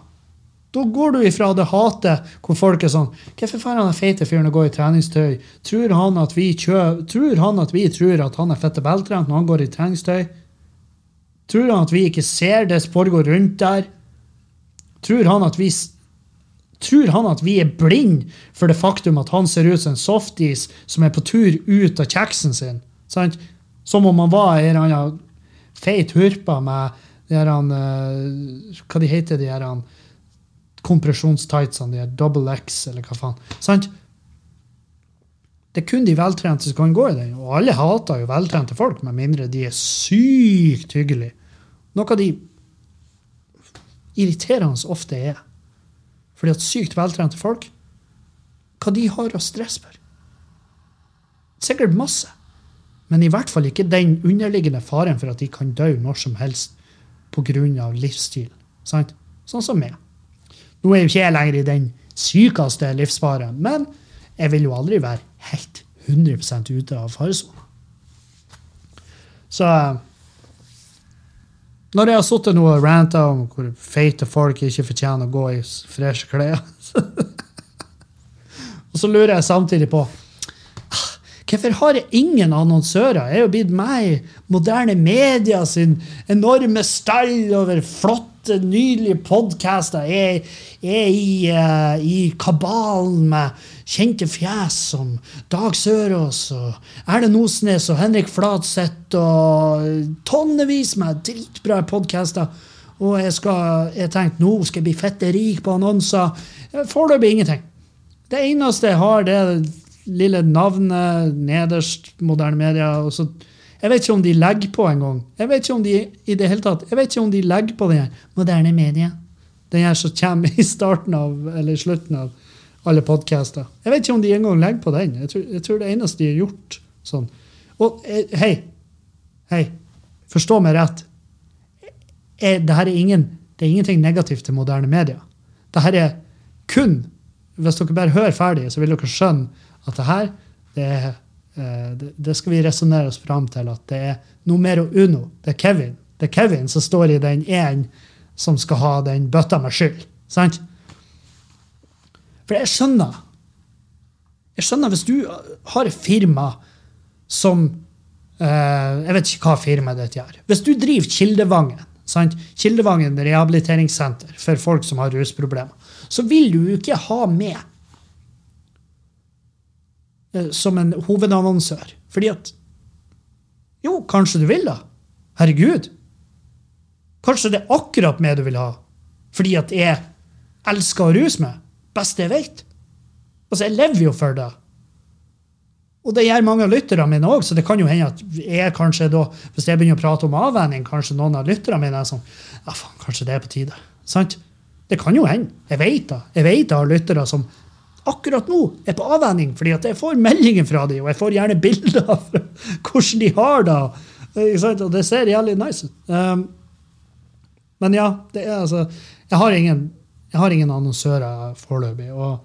Da går du ifra det hatet hvor folk er sånn Hvorfor får han feite fyren og går i treningstøy? Tror han at vi kjø, tror han at vi tror at han er fette veltrent når han går i treningstøy? Tror han at vi ikke ser det som foregår rundt der? Tror han at vi Tror han at vi er blind for det faktum at han ser ut som en softis som er på tur ut av kjeksen sin? Sant? Som om han var en eller feit hurpa med de her, eh, hva de heter de her kompresjonstightsene, de her double X, eller hva faen. Sant? Det er kun de veltrente som kan gå i den. Og alle hater jo veltrente folk, med mindre de er sykt hyggelige. Noe de irriterende ofte er. Fordi at sykt veltrente folk, hva de har å stress for? Sikkert masse. Men i hvert fall ikke den underliggende faren for at de kan dø når som helst pga. livsstil. Sant? Sånn som meg. Nå er jo ikke jeg lenger i den sykeste livsfaren, men jeg vil jo aldri være helt 100 ute av faresona. Så når jeg har sittet og ranta om hvor feite folk ikke fortjener å gå i freshe klær [LAUGHS] Og så lurer jeg samtidig på ah, Hvorfor har jeg ingen annonsører? Jeg er jo blitt med i moderne media sin enorme stall over flotte, nydelige podcaster. Jeg er i, uh, i kabalen med kjente fjes som Dag Sørås og Erlend Osnes og Henrik Flatseth og tonnevis med dritbra podcaster. Og jeg, skal, jeg tenkte nå skal jeg bli fette rik på annonser. Foreløpig ingenting. Det eneste jeg har, det er det lille navnet nederst, moderne media. og så jeg vet ikke om de legger på engang. Jeg vet ikke om de i det hele tatt, jeg vet ikke om de legger på den moderne media. Den her som kommer i starten av, eller slutten av alle podkaster. Jeg vet ikke om de engang legger på den. Jeg tror, jeg tror det eneste de har gjort sånn. Og eh, hei, hei, forstå meg rett. Eh, det her er, ingen, det er ingenting negativt til moderne media. Det her er kun Hvis dere bare hører ferdig, så vil dere skjønne at det her det, er, det, det skal vi resonnere oss fram til at det er numero uno. Det er Kevin. Det er Kevin som står i den én som skal ha den bøtta med skyld. Sant? For jeg skjønner Jeg skjønner hvis du har et firma som eh, Jeg vet ikke hva firmaet ditt gjør. Hvis du driver Kildevangen, sant? Kildevangen rehabiliteringssenter for folk som har rusproblemer, så vil du jo ikke ha med eh, som en hovedannonsør. Fordi at Jo, kanskje du vil, da. Herregud. Kanskje det er akkurat meg du vil ha. Fordi at jeg elsker å ruse meg. Beste jeg vet. Altså, jeg lever jo for det. Og det gjør mange av lytterne mine òg, så det kan jo hende at jeg kanskje da, hvis jeg begynner å prate om avvenning, kanskje noen av lytterne mine er sånn Ja, faen, kanskje det er på tide. Sant? Det kan jo hende. Jeg vet da. Jeg vet det har lyttere som akkurat nå er på avvenning, fordi at jeg får meldinger fra dem, og jeg får gjerne bilder av hvordan de har det. Og det ser jævlig nice ut. Um, men ja, det er altså Jeg har ingen, jeg har ingen annonsører foreløpig. Og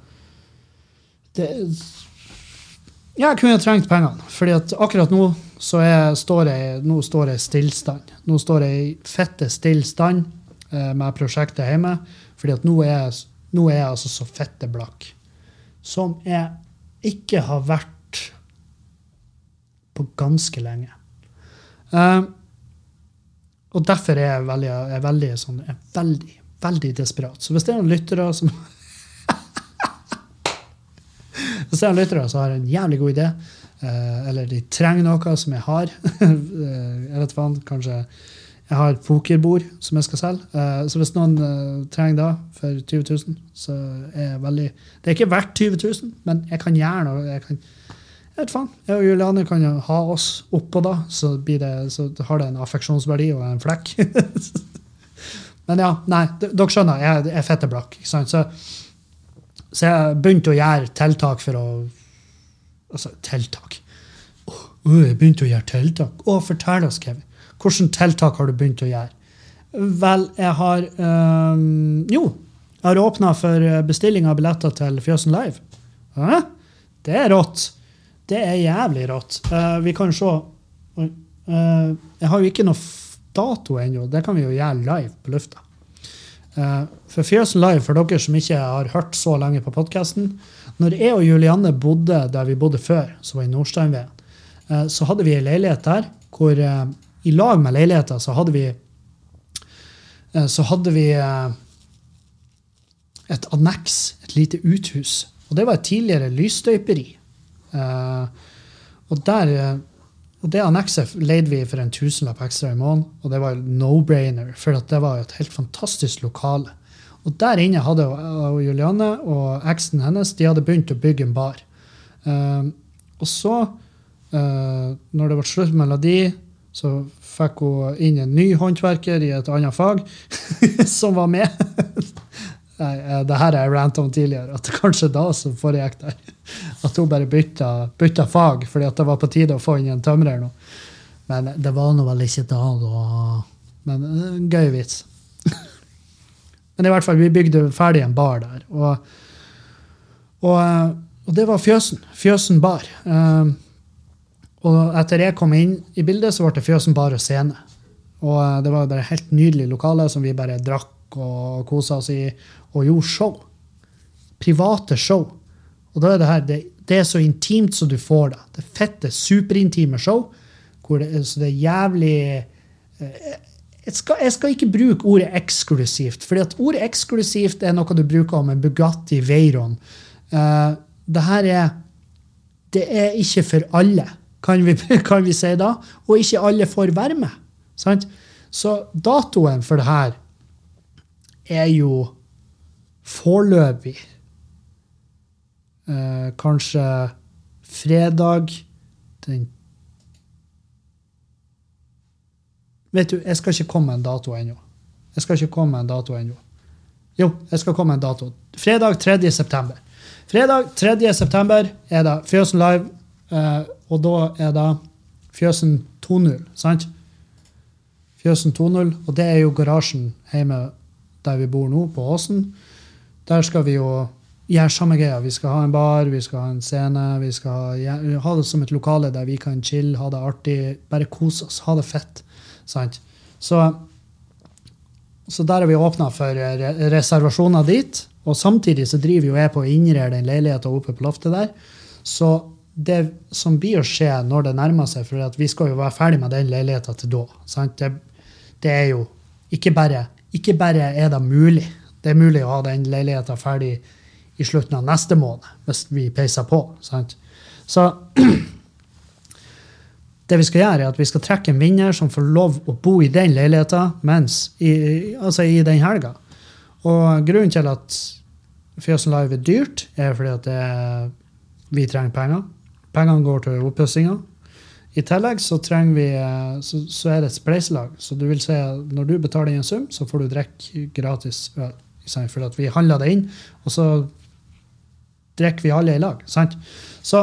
det Jeg kunne trengt pengene. fordi at akkurat nå så jeg, står jeg nå står jeg stillstand. Nå står jeg i fette stillstand eh, med prosjektet hjemme. fordi at nå er, jeg- nå er jeg altså så fette blakk. Som jeg ikke har vært på ganske lenge. Eh, og derfor er jeg veldig, er veldig, sånn, er veldig, veldig desperat. Så hvis det er noen lyttere som [LAUGHS] Hvis det er noen lyttere som har en jævlig god idé, uh, eller de trenger noe som jeg har [LAUGHS] eh, Jeg vet faen, kanskje jeg har et pokerbord som jeg skal selge. Eh, så hvis noen eh, trenger det for 20 000, så er jeg veldig Det er ikke verdt 20 000, men jeg kan gjøre noe. Jeg kan, jeg vet faen. Jeg og Juliane kan jo ha oss oppå da, så, det, så har det en affeksjonsverdi og en flekk. [LAUGHS] Men ja, nei, dere skjønner, jeg, jeg er fette blakk. ikke sant? Så, så jeg begynte å gjøre tiltak for å Altså, tiltak. Å, jeg begynte å gjøre tiltak. Å, fortell oss, Kevin. Hvilke tiltak har du begynt å gjøre? Vel, jeg har øhm, Jo, jeg har åpna for bestilling av billetter til Fjøsen Live. Hæ? Det er rått. Det er jævlig rått. Uh, vi kan se Oi. Eh, Jeg har jo ikke noe dato ennå. Det kan vi jo gjøre live på lufta. Uh, for Fjøsen Live, for dere som ikke har hørt så lenge på podkasten Når jeg og Julianne bodde der vi bodde før, som var i Nordsteinveien, eh, så hadde vi ei leilighet der hvor eh, i lag med leiligheta så hadde vi eh, så hadde vi eh, et anneks, et lite uthus. Og det var et tidligere lysstøyperi. Eh, og, der, og det annekset leide vi for en tusenlapp ekstra i måneden, og det var no-brainer, for det var et helt fantastisk lokale. Og der inne hadde Julianne og eksen hennes de hadde begynt å bygge en bar. Og så, når det ble slutt mellom de, så fikk hun inn en ny håndverker i et annet fag [LAUGHS] som var med. Nei, eh, det her har jeg ranta om tidligere, at det kanskje da som foregikk der. At hun bare bytta, bytta fag fordi det var på tide å få inn en tømrer nå. Men det var nå vel ikke da, da. Men eh, en gøy vits. [LAUGHS] Men i hvert fall, vi bygde ferdig en bar der. Og, og, eh, og det var Fjøsen. Fjøsen bar. Og etter jeg kom inn i bildet, så ble det Fjøsen bar og scene. Og eh, det var bare helt nydelig lokale som vi bare drakk og kosa oss i, og gjorde show. Private show. Og da er det her, det, det er så intimt som du får det. Det fette, superintime show. Det, så det er jævlig eh, jeg skal, jeg skal ikke bruke ordet eksklusivt, fordi ordet eksklusivt er noe du bruker om en Bugatti Veyron. Uh, det her er Det er ikke for alle, kan vi, [LAUGHS] kan vi si da. Og ikke alle får være med. Sant? Så datoen for det her er jo foreløpig eh, kanskje fredag den Vet du, jeg skal ikke komme med en dato ennå. Jeg skal ikke komme med en dato ennå. Jo, jeg skal komme med en dato. Fredag 3. september. Fredag 3. september er det Fjøsen Live, og da er det Fjøsen 2.0, sant? Fjøsen 2.0, og det er jo garasjen hjemme der vi bor nå, på Åsen. Der skal vi jo gjøre samme greia. Vi skal ha en bar, vi skal ha en scene, vi skal ha, det som et lokale der vi kan chille, ha det artig, bare kose oss, ha det fett. Sant? Så, så der har vi åpna for re reservasjoner dit. Og samtidig så driver jo jeg på å innrede den leiligheta oppe på loftet der. Så det som blir å skje når det nærmer seg, for at vi skal jo være ferdig med den leiligheta til da? Det, det er jo ikke bare, ikke bare er det mulig. Det er mulig å ha den leiligheta ferdig i slutten av neste måned, hvis vi peiser på. Sant? Så [CLEARS THROAT] det vi skal gjøre, er at vi skal trekke en vinner som får lov å bo i den leiligheta mens i, altså i den helga. Og grunnen til at Fjøsen Live er dyrt, er fordi at det, vi trenger penger. Pengene går til oppussinga. I tillegg så, vi, eh, så, så er det et spleiselag. Så du vil si at når du betaler inn en sum, så får du drikke gratis øl. For vi handler det inn, og så drikker vi alle i lag. sant? Så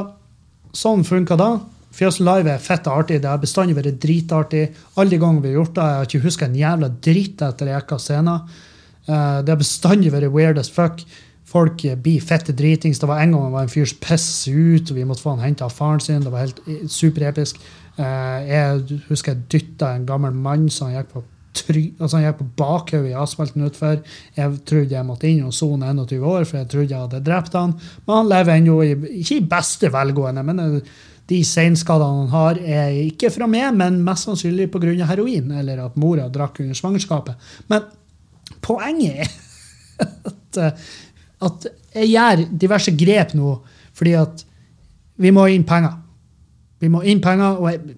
sånn funka da. Fjøsen Live er fett artig. Det har bestandig vært dritartig. Alle de gangene vi har gjort det, jeg har ikke huska en jævla dritt etter Eka scene. scenen. det har bestandig vært weird as fuck. Folk eh, blir fette dritings. Det var en gang det var en fyr som pisset ut, og vi måtte få han henta av faren sin. Det var helt eh, superepisk. Eh, jeg husker jeg dytta en gammel mann som gikk på try, altså han gikk på bakhodet i asfalten utfor. Jeg trodde jeg måtte inn og sone 21 år, for jeg trodde jeg hadde drept han. Men han lever ennå ikke i beste velgående. men de seinskadene han har, er ikke fra meg, men mest sannsynlig pga. heroin, eller at mora drakk under svangerskapet. Men poenget er [LAUGHS] at, at jeg gjør diverse grep nå fordi at vi må inn penger. Vi må inn penger, og jeg,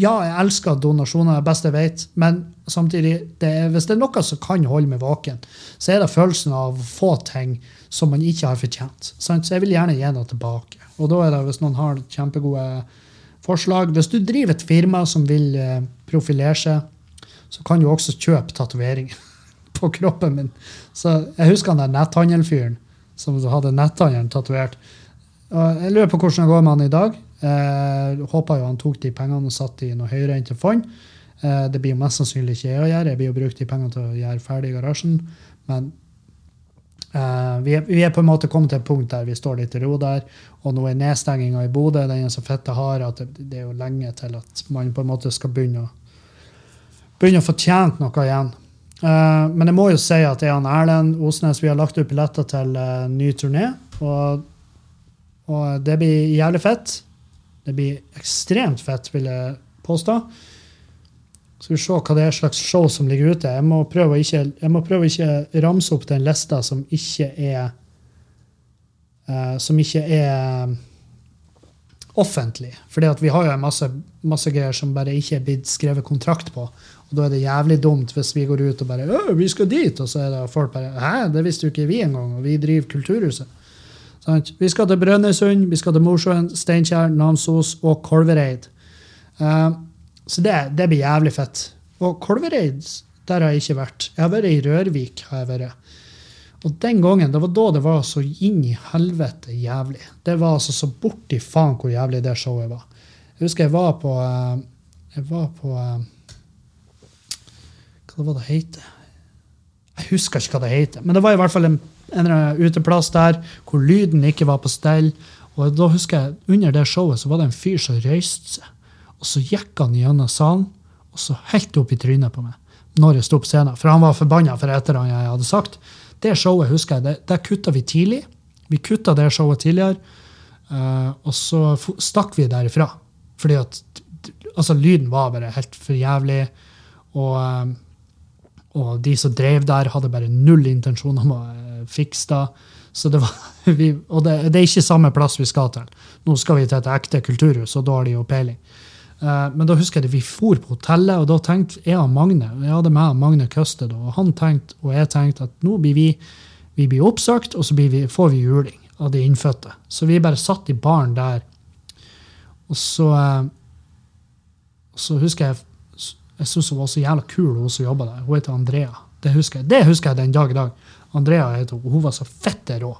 ja, jeg elsker donasjoner, det best jeg vet, men samtidig, det er, hvis det er noe som kan holde meg våken, så er det følelsen av å få ting som man ikke har fortjent. Sant? Så jeg vil gjerne gi noe tilbake. Og da er det hvis noen har kjempegode forslag. Hvis du driver et firma som vil eh, profilere seg, så kan du også kjøpe tatoveringer [LAUGHS] på kroppen min. Så jeg husker han der netthandelfyren som hadde netthandelen tatovert. Jeg lurer på hvordan det går med han i dag. Eh, håper jo han tok de pengene og satte i noe høyrente fond. Eh, det blir jo mest sannsynlig ikke jeg å gjøre. Jeg blir jo brukt de pengene til å gjøre ferdig garasjen. Men Uh, vi, er, vi er på en måte kommet til et punkt der vi står litt i ro der. Og nå er nedstenginga i Bodø den er så fette hard at det, det er jo lenge til at man på en måte skal begynne å, begynne å få tjent noe igjen. Eh, men jeg må jo si at er han Erlend Osnes vi har lagt ut billetter til uh, ny turné. Og, og det blir jævlig fett. Det blir ekstremt fett, vil jeg påstå. Skal vi se hva det er slags show som ligger ute. Jeg må prøve å ikke, jeg prøve å ikke ramse opp den lista som ikke er uh, Som ikke er offentlig. Fordi vi har jo en masse, masse greier som bare ikke er blitt skrevet kontrakt på. Og da er det jævlig dumt hvis vi går ut og bare Å, vi skal dit! Og så er det folk bare Hæ, det visste jo ikke vi engang. Og vi driver Kulturhuset. Sånn. Vi skal til Brønnøysund, vi skal til Mosjøen, Steinkjer, Namsos og Kolvereid. Uh, så det, det, blir jævlig fett. Og Kolvereid, der har jeg ikke vært. Jeg har vært i Rørvik. har jeg vært. Og den gangen, det var da det var så inn i helvete jævlig. Det var altså så borti faen hvor jævlig det showet var. Jeg husker jeg var på uh, Jeg var på hva Hva var det heter? Jeg husker ikke hva det heter, men det var i hvert fall en en uteplass der hvor lyden ikke var på stell. Og da husker jeg, Under det showet så var det en fyr som røyste seg. Og så gikk han gjennom salen og så helt opp i trynet på meg når jeg sto på scenen. For han var forbanna for et eller annet jeg hadde sagt. Det showet husker jeg, det, kutta vi tidlig. Vi kutta det showet tidligere. Uh, og så stakk vi derifra. Fordi at altså, lyden var bare helt for jævlig. Og, uh, og de som drev der, hadde bare null intensjon om å fikse det. Så det var, [LAUGHS] vi, og det, det, er ikke samme plass vi skal til. Nå skal vi til et ekte kulturhus, og da har de jo peiling. Uh, men da husker jeg at vi for på hotellet, og da tenkte jeg og Magne jeg hadde med Magne Køsted, og han tenkte, og jeg tenkte at nå blir vi, vi blir oppsøkt, og så vi, får vi juling av de innfødte. Så vi bare satt i baren der. Og så, uh, så husker jeg jeg syntes hun var så jævla kul, hun som jobba der. Hun heter Andrea. Det husker jeg, det husker jeg den dag i dag. Andrea heter hun. Hun var så fette rå.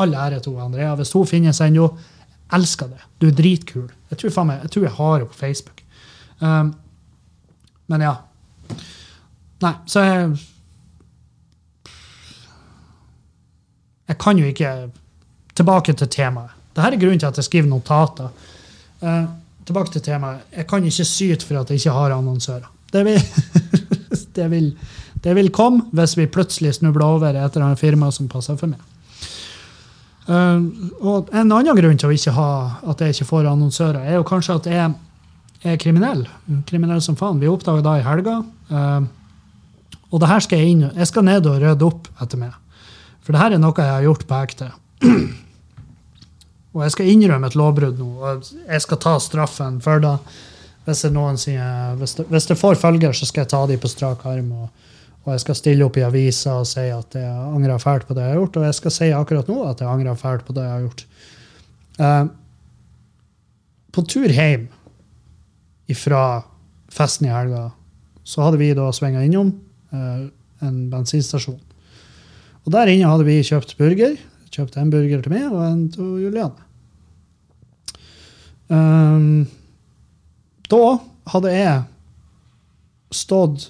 All ære til Andrea. Hvis hun finnes ennå, elsker det. Du er dritkul. Jeg tror, faen meg, jeg, tror jeg har henne på Facebook. Um, men ja. Nei, så jeg Jeg kan jo ikke Tilbake til temaet. Dette er grunnen til at jeg skriver notater. Uh, tilbake til temaet. Jeg kan ikke syte for at jeg ikke har annonsører. Det vil, [LAUGHS] det vil det vil komme hvis vi plutselig snubler over et eller annet firma som passer for meg. Uh, og En annen grunn til å ikke ha, at jeg ikke får annonsører, er jo kanskje at jeg er kriminell. Kriminell som faen. Vi oppdaga da i helga. Uh, og det her skal jeg inn, jeg skal ned og rydde opp etter meg. For det her er noe jeg har gjort på ekte. og jeg skal innrømme et lovbrudd nå. og Jeg skal ta straffen for det. Hvis, det, sier, hvis, det, hvis det får følger, så skal jeg ta dem på strak arm. og og jeg skal stille opp i avisa og si at jeg angrer fælt på det jeg har gjort. Og jeg skal si akkurat nå at jeg angrer fælt på det jeg har gjort. Uh, på tur hjem fra festen i helga, så hadde vi da svinga innom eh, en bensinstasjon. Og der inne hadde vi kjøpt burger. Kjøpt en burger til meg og en til Juliane. Um, da hadde jeg stått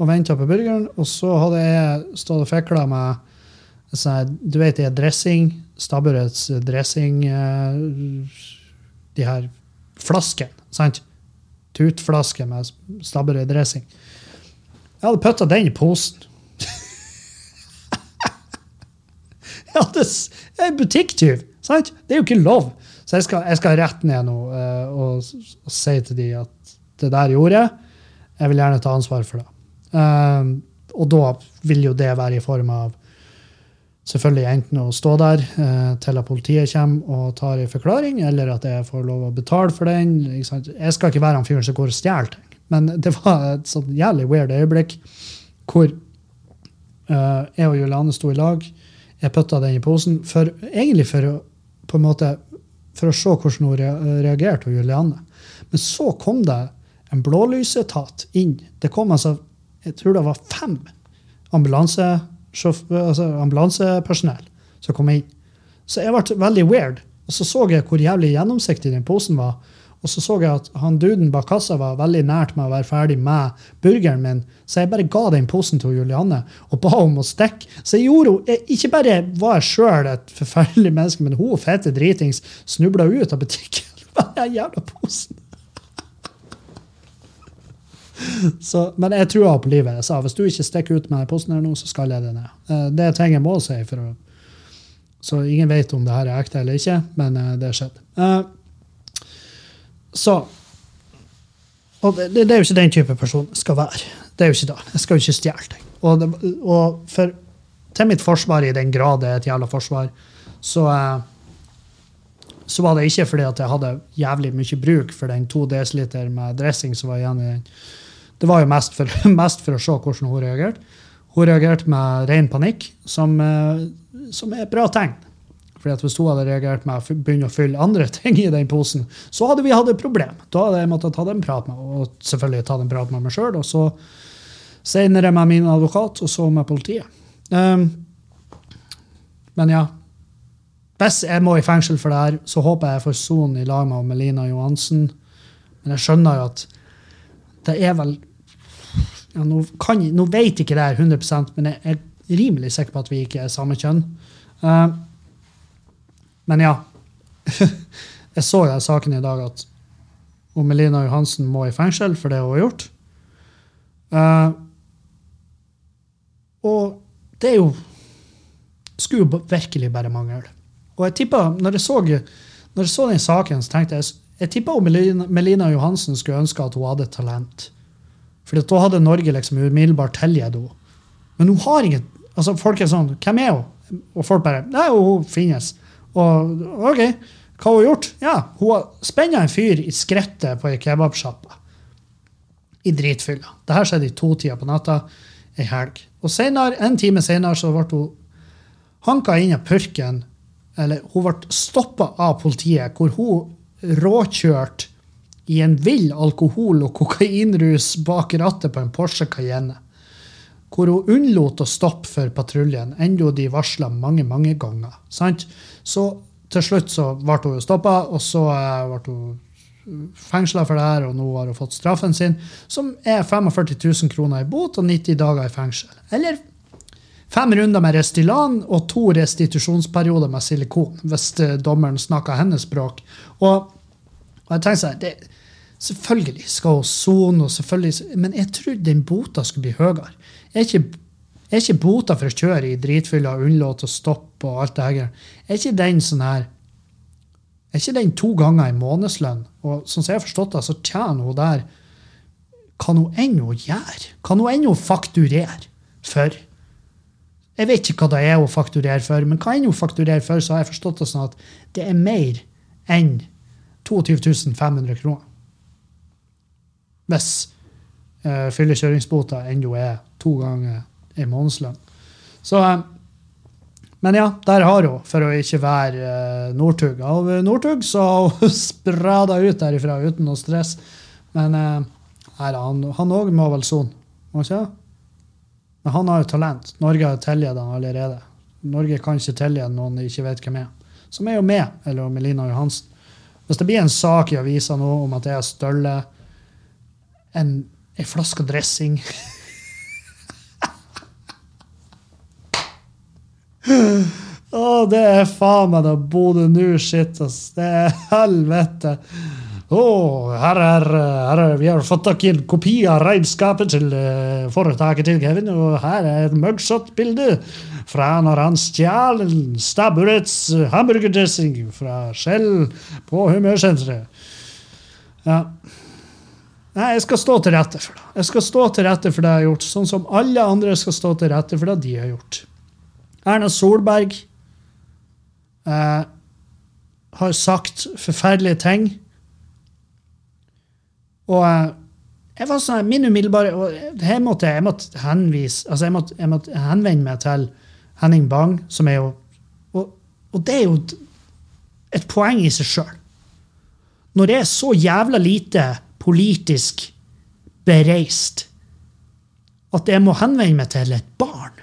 og venta på burgeren, og så hadde jeg stått og fikla med sånn, Du vet det er dressing, Stabburets dressing eh, De her flaskene, sant? Tutflaske med Stabburet dressing. Jeg hadde putta den i posen. [LAUGHS] jeg hadde en er butikktyv, sant? Det er jo ikke lov. Så jeg skal, jeg skal rett ned nå eh, og, og si til de at det der gjorde jeg. Jeg vil gjerne ta ansvar for det. Um, og da vil jo det være i form av selvfølgelig enten å stå der eh, til at politiet kommer og tar en forklaring, eller at jeg får lov å betale for den. Jeg skal ikke være han fyren som går og stjeler ting. Men [LAUGHS] det var et sånn jævlig weird øyeblikk hvor eh, jeg og Juliane sto i lag. Jeg putta den i posen, for, egentlig for å, på en måte, for å se hvordan hun reagerte, Juliane. Men så kom det en blålysetat inn. Det kom altså, jeg tror det var fem ambulanse, altså ambulansepersonell som kom inn. Så jeg ble veldig weird. Og så så jeg hvor jævlig gjennomsiktig den posen var. Og så så jeg at han duden bak kassa var veldig nært med å være ferdig med burgeren min, så jeg bare ga den posen til Julianne og ba om å stikke. Så jeg gjorde jo- jeg- Ikke bare var jeg sjøl et forferdelig menneske, men hun fete dritings snubla ut av butikken [LAUGHS] med den jævla posen. Så, men jeg tror på livet. Jeg sa hvis du ikke stikker ut med posten her nå, så skal jeg det ned. Eh, Det er ting jeg må si. å så ingen vet om det her er ekte eller ikke, men eh, det skjedde. Eh, så Og det, det er jo ikke den type person jeg skal være. Det er jo ikke det. Jeg skal jo ikke stjele ting. Og, og for, til mitt forsvar, i den grad det er et jævla forsvar, så eh, så var det ikke fordi at jeg hadde jævlig mye bruk for den to desiliter med dressing som var igjen i den. Det var jo mest for, [LAUGHS] mest for å se hvordan hun reagerte. Hun reagerte med ren panikk, som, eh, som er et bra tegn. Fordi at Hvis hun hadde reagert med å begynne å fylle andre [LAUGHS] ting i den posen, så hadde vi hatt et problem. Da hadde jeg måttet ta en prat med og selvfølgelig ta en prat med meg sjøl. Og så senere med min advokat, og så med politiet. Um, men ja. Hvis jeg må i fengsel for det her, så håper jeg jeg får sone i lag med Melina Johansen. Men jeg skjønner jo at det er vel ja, nå, kan, nå vet ikke det her 100 men jeg er rimelig sikker på at vi ikke er samme kjønn. Uh, men ja. [LAUGHS] jeg så jo saken i dag at om Melina Johansen må i fengsel for det hun har gjort. Uh, og det er jo skulle jo virkelig bare mangle. Og jeg tippa, når jeg så, når jeg så den saken, så tenkte jeg jeg tippa Melina, Melina Johansen skulle ønske at hun hadde talent. For da hadde Norge liksom umiddelbart tilgitt henne. Men hun har ingen altså Folk er sånn Hvem er hun? Og folk bare Nei, hun finnes. Og OK, hva har hun gjort? Ja, hun har spenna en fyr i skrettet på ei kebabsjappe. I dritfylla. Det her skjedde i to-tida på natta ei helg. Og senere, en time senere så ble hun hanka inn av purken. Eller hun ble stoppa av politiet, hvor hun råkjørte i en vill alkohol- og kokainrus bak rattet på en Porsche Cayenne. Hvor hun unnlot å stoppe for patruljen, enda de varsla mange, mange ganger. Sant? Så til slutt så ble hun stoppa, og så eh, ble hun fengsla for det her, og nå har hun fått straffen sin, som er 45 000 kroner i bot og 90 dager i fengsel. Eller fem runder med Restylan og to restitusjonsperioder med silikon, hvis eh, dommeren snakker hennes språk. Og, og jeg tenker sånn, Selvfølgelig skal hun sone, men jeg trodde den bota skulle bli høyere. Er ikke, er ikke bota for å kjøre i dritfylla og unnlate å stoppe og alt det her? Er ikke den sånn her Er ikke den to ganger i månedslønn? Og sånn som jeg har forstått det, så tjener hun der Kan hun ennå gjøre? Kan hun ennå fakturere for? Jeg vet ikke hva det er hun fakturerer for, men hva enn hun fakturerer for, så har jeg forstått det sånn at det er mer enn 22 500 kroner. Hvis uh, fyllekjøringsbota ennå er to ganger en månedslønn. Så, eh, Men ja, der har hun, for å ikke være uh, Northug. Av Northug så har hun [LAUGHS] sprada ut derifra uten noe stress. Men uh, her, han òg må vel sone, må ikke? Men han har jo talent. Norge har tilgitt han allerede. Norge kan ikke tilgi noen de ikke vet hvem er. Som er jo med, eller Melina Johansen. Hvis det blir en sak i avisa nå om at jeg støler en, en flaske dressing Å, det er faen meg da Bodø nu-shit, ass. Det er helvete. Oh, her er, her er, vi har fått tak i en kopi av regnskapet til uh, foretaket til Kevin, og her er et mugshot-bilde fra når han stjal en stabburets hamburgerdressing fra Skjell på humørsenteret. Ja. Nei, jeg skal stå til rette for det. Jeg skal stå til rette for det jeg har gjort, sånn som alle andre skal stå til rette for det de har gjort. Erna Solberg eh, har sagt forferdelige ting og eh, jeg var sånn, min umiddelbare og her måtte jeg, jeg måtte henvise, altså jeg måtte, jeg måtte henvende meg til Henning Bang, som er jo og, og det er jo et poeng i seg sjøl. Når det er så jævla lite politisk bereist at jeg må henvende meg til et barn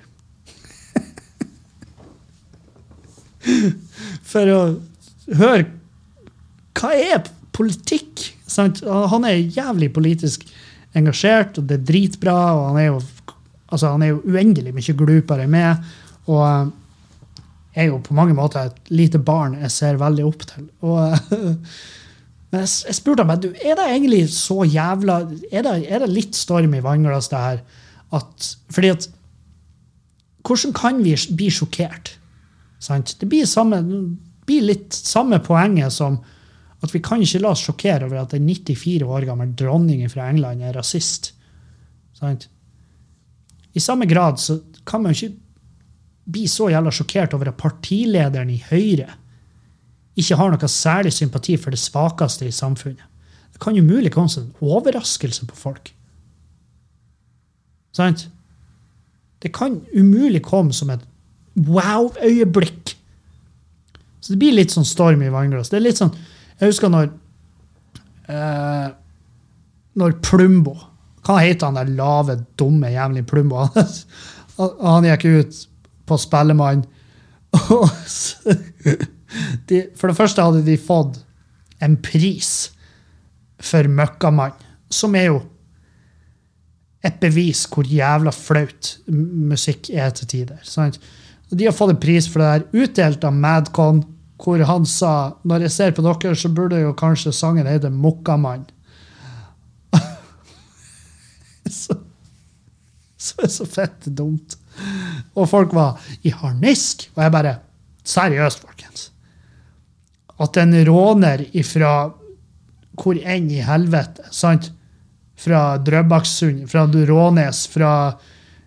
[LAUGHS] For å høre hva er politikk? Sant? Han er jævlig politisk engasjert, og det er dritbra. og Han er jo, altså, han er jo uendelig mye glupere enn meg. Og jeg er jo på mange måter et lite barn jeg ser veldig opp til. Og, [LAUGHS] men jeg, jeg spurte ham du, er det egentlig så jævla Er det, er det litt storm i vannglass, det her? At, fordi at Hvordan kan vi bli sjokkert? Sant? Det blir, samme, blir litt samme poenget som at vi kan ikke la oss sjokkere over at en 94 år gammel dronning fra England er rasist. Sant? I samme grad så kan man jo ikke bli så jævla sjokkert over at partilederen i Høyre ikke har noe særlig sympati for det svakeste i samfunnet. Det kan jo mulig komme som en overraskelse på folk. Sant? Det kan umulig komme som et wow-øyeblikk. Så det blir litt sånn storm i vannglass. Det er litt sånn jeg husker når eh, Når Plumbo Hva heter han der lave, dumme, jævlig Plumbo? [LAUGHS] Han, gikk ut på Spellemann. De, for det første hadde de fått en pris for Møkkamann, som er jo et bevis hvor jævla flaut musikk er til tider. Sant? De har fått en pris for det der, utdelt av Madcon hvor han sa når jeg ser på dere, så burde jo kanskje sangen hete Mokkamann. [LAUGHS] så, så er så fett dumt. Og folk var i harnisk. Og jeg bare Seriøst, folkens. At en råner ifra hvor enn i helvete, sant? Fra Drøbaksund, fra Rånes, fra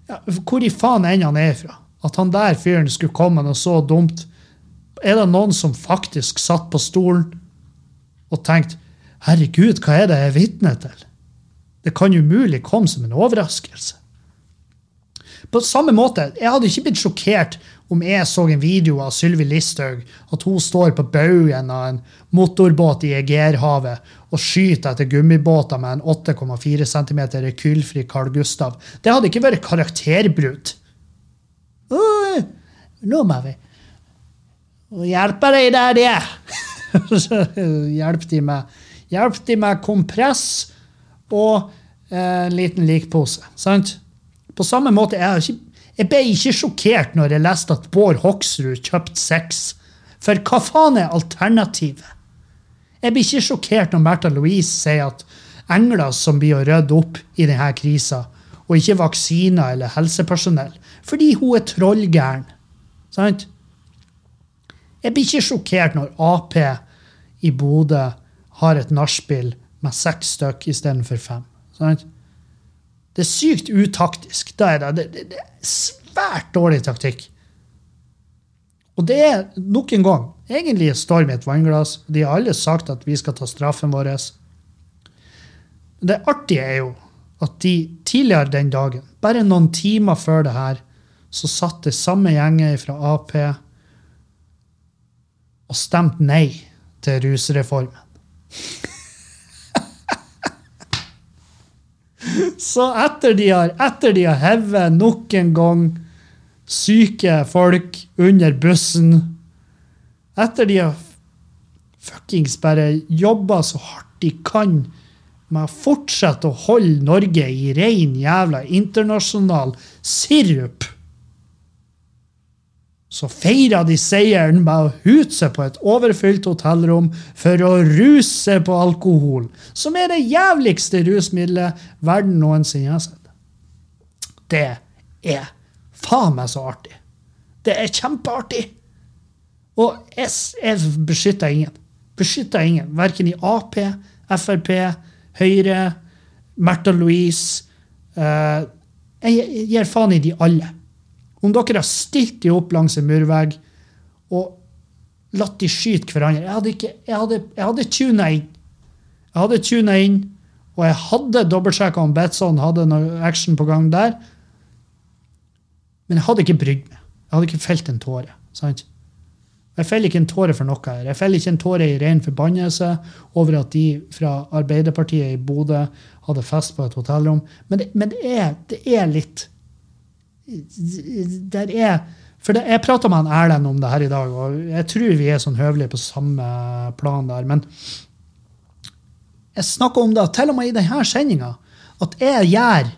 ja, Hvor i faen enn han er fra. At han der fyren skulle komme noe så dumt er det noen som faktisk satt på stolen og tenkte Herregud, hva er det jeg er vitne til? Det kan umulig komme som en overraskelse. På samme måte, Jeg hadde ikke blitt sjokkert om jeg så en video av Sylvi Listhaug, at hun står på baugen av en motorbåt i Egerhavet og skyter etter gummibåter med en 8,4 cm rekylfri Carl Gustav. Det hadde ikke vært karakterbrudd. Nå må vi hjelpe deg der det er. [LAUGHS] hjelp de med Hjelp de med kompress og eh, en liten likpose. Sant? På samme måte jeg, ikke, jeg ble ikke sjokkert når jeg leste at Bård Hoksrud kjøpte sex. For hva faen er alternativet? Jeg blir ikke sjokkert når Märtha Louise sier at engler som blir å rydde opp i denne krisa, og ikke vaksiner eller helsepersonell, fordi hun er trollgæren. Sant? Jeg blir ikke sjokkert når Ap i Bodø har et nachspiel med seks stykk istedenfor fem. Sant? Det er sykt utaktisk. Da er det, det, det, er svært dårlig taktikk. Og det er nok en gang egentlig storm i et vannglass. De har alle sagt at vi skal ta straffen vår. Det artige er jo at de tidligere den dagen, bare noen timer før det her, så satt det samme gjengen fra Ap og stemte nei til rusreformen. Så etter de har, etter de har hevet nok en gang syke folk under bussen Etter de har fuckings bare jobba så hardt de kan med å fortsette å holde Norge i rein jævla internasjonal sirup så feira de seieren med å hute seg på et overfylt hotellrom for å ruse på alkohol, som er det jævligste rusmiddelet verden noensinne har sett. Det er faen meg så artig. Det er kjempeartig. Og jeg, beskytter ingen. Beskytter ingen. Verken i Ap, Frp, Høyre, Märtha Louise. Uh, jeg gir faen i de alle. Om dere har stilt de opp langs en murvegg og latt de skyte hverandre Jeg hadde, ikke, jeg hadde, jeg hadde tuna inn. Jeg hadde tuna inn, og jeg hadde dobbeltsjekka om Betson hadde noe action på gang der. Men jeg hadde ikke brydd meg. Jeg hadde ikke felt en tåre. sant? Jeg feller ikke en tåre for noe her. Jeg feller ikke en tåre i ren forbannelse over at de fra Arbeiderpartiet i Bodø hadde fest på et hotellrom. Men det, men det, er, det er litt der er For det, jeg prata med han Erlend om det her i dag, og jeg tror vi er sånn høvelige på samme plan der. Men jeg snakker om det til og med i denne sendinga, at jeg gjør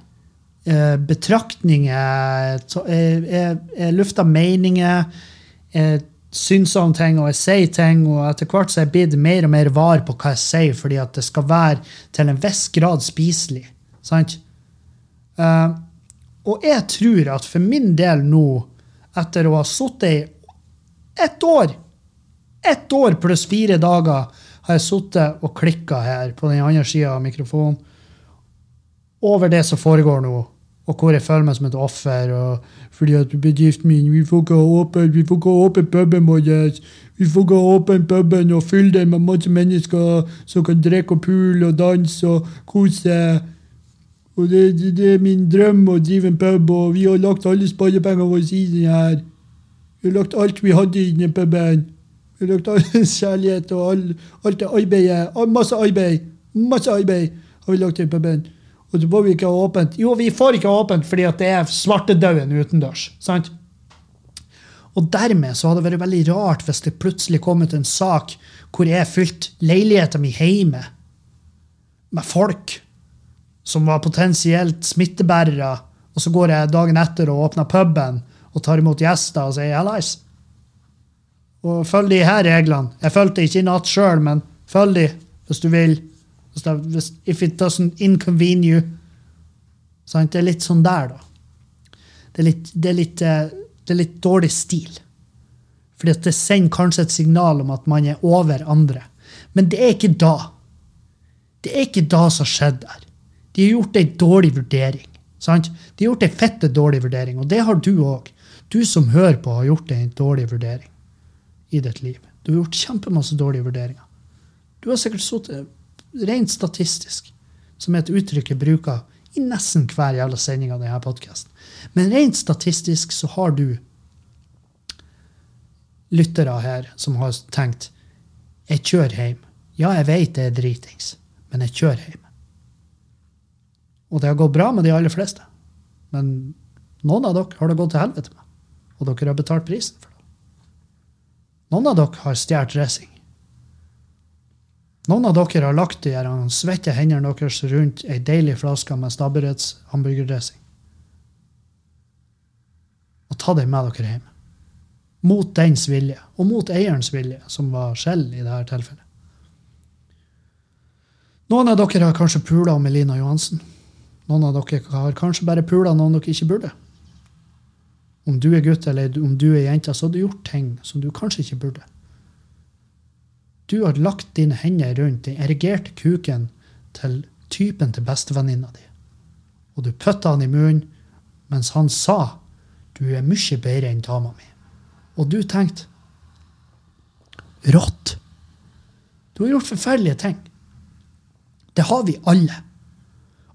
eh, betraktninger Jeg, jeg, jeg lufter meninger. Jeg synser om ting, og jeg sier ting, og etter hvert så er jeg blitt mer og mer var på hva jeg sier, fordi at det skal være til en viss grad spiselig. Sant? Uh, og jeg tror at for min del nå, etter å ha sittet i ett år Ett år pluss fire dager har jeg sittet og klikka her på den andre sida av mikrofonen over det som foregår nå, og hvor jeg føler meg som et offer. fordi at bedriften min vi får ikke ha åpen, vi får ikke åpen puben vår. Vi får ikke ha åpen puben og fylle den med masse mennesker som kan drikke og pule og danse og kose seg. Og det, det, det, er min drøm å drive en pub, og vi har lagt alle sparepengene våre i den her. Vi har lagt alt vi hadde i den puben. Vi har lagt all [LAUGHS] kjærlighet og all, alt det arbeidet. Masse arbeid. Masse arbeid har vi lagt i puben. Og så får vi ikke ha åpent. Jo, vi får ikke ha åpent fordi det er svartedauden utendørs. sant? Og dermed så hadde det vært veldig rart hvis det plutselig kom ut en sak hvor jeg fylte leiligheten min hjemme med folk som var potensielt smittebærere, og så går jeg dagen etter og åpner puben og tar imot gjester og sier 'hallais'. Og følg de her reglene. Jeg fulgte ikke i natt sjøl, men følg de hvis du vil. Hvis det, hvis, if it doesn't inconvene you. Sant? det er litt sånn der, da. Det er litt, det er litt, eh, det er litt dårlig stil. Fordi det sender kanskje et signal om at man er over andre. Men det er ikke da. Det er ikke da som skjedde der. De har gjort ei dårlig vurdering. Sant? De har gjort ei fette dårlig vurdering, og det har du òg. Du som hører på, har gjort en dårlig vurdering i ditt liv. Du har gjort kjempemasse dårlige vurderinger. Du har sikkert sittet rent statistisk, som er et uttrykk jeg bruker i nesten hver jævla sending av denne podkasten. Men rent statistisk så har du lyttere her som har tenkt jeg kjører hjem. Ja, jeg vet det er dritings, men jeg kjører hjem. Og det har gått bra med de aller fleste. Men noen av dere har det gått til helvete med. Og dere har betalt prisen for det. Noen av dere har stjålet dressing. Noen av dere har lagt de svette hendene deres rundt ei deilig flaske med Stabburets hamburgerdressing. Og ta den med dere hjem. Mot dens vilje, og mot eierens vilje, som var Skjell i dette tilfellet. Noen av dere har kanskje pula om Elina Johansen. Noen av dere har kanskje bare pula noen dere ikke burde. Om du er gutt eller om du er jente, så har du gjort ting som du kanskje ikke burde. Du har lagt dine hender rundt den erigerte kuken til typen til bestevenninna di. Og du putta han i munnen mens han sa 'du er mye bedre enn dama mi'. Og du tenkte 'rått'. Du har gjort forferdelige ting. Det har vi alle.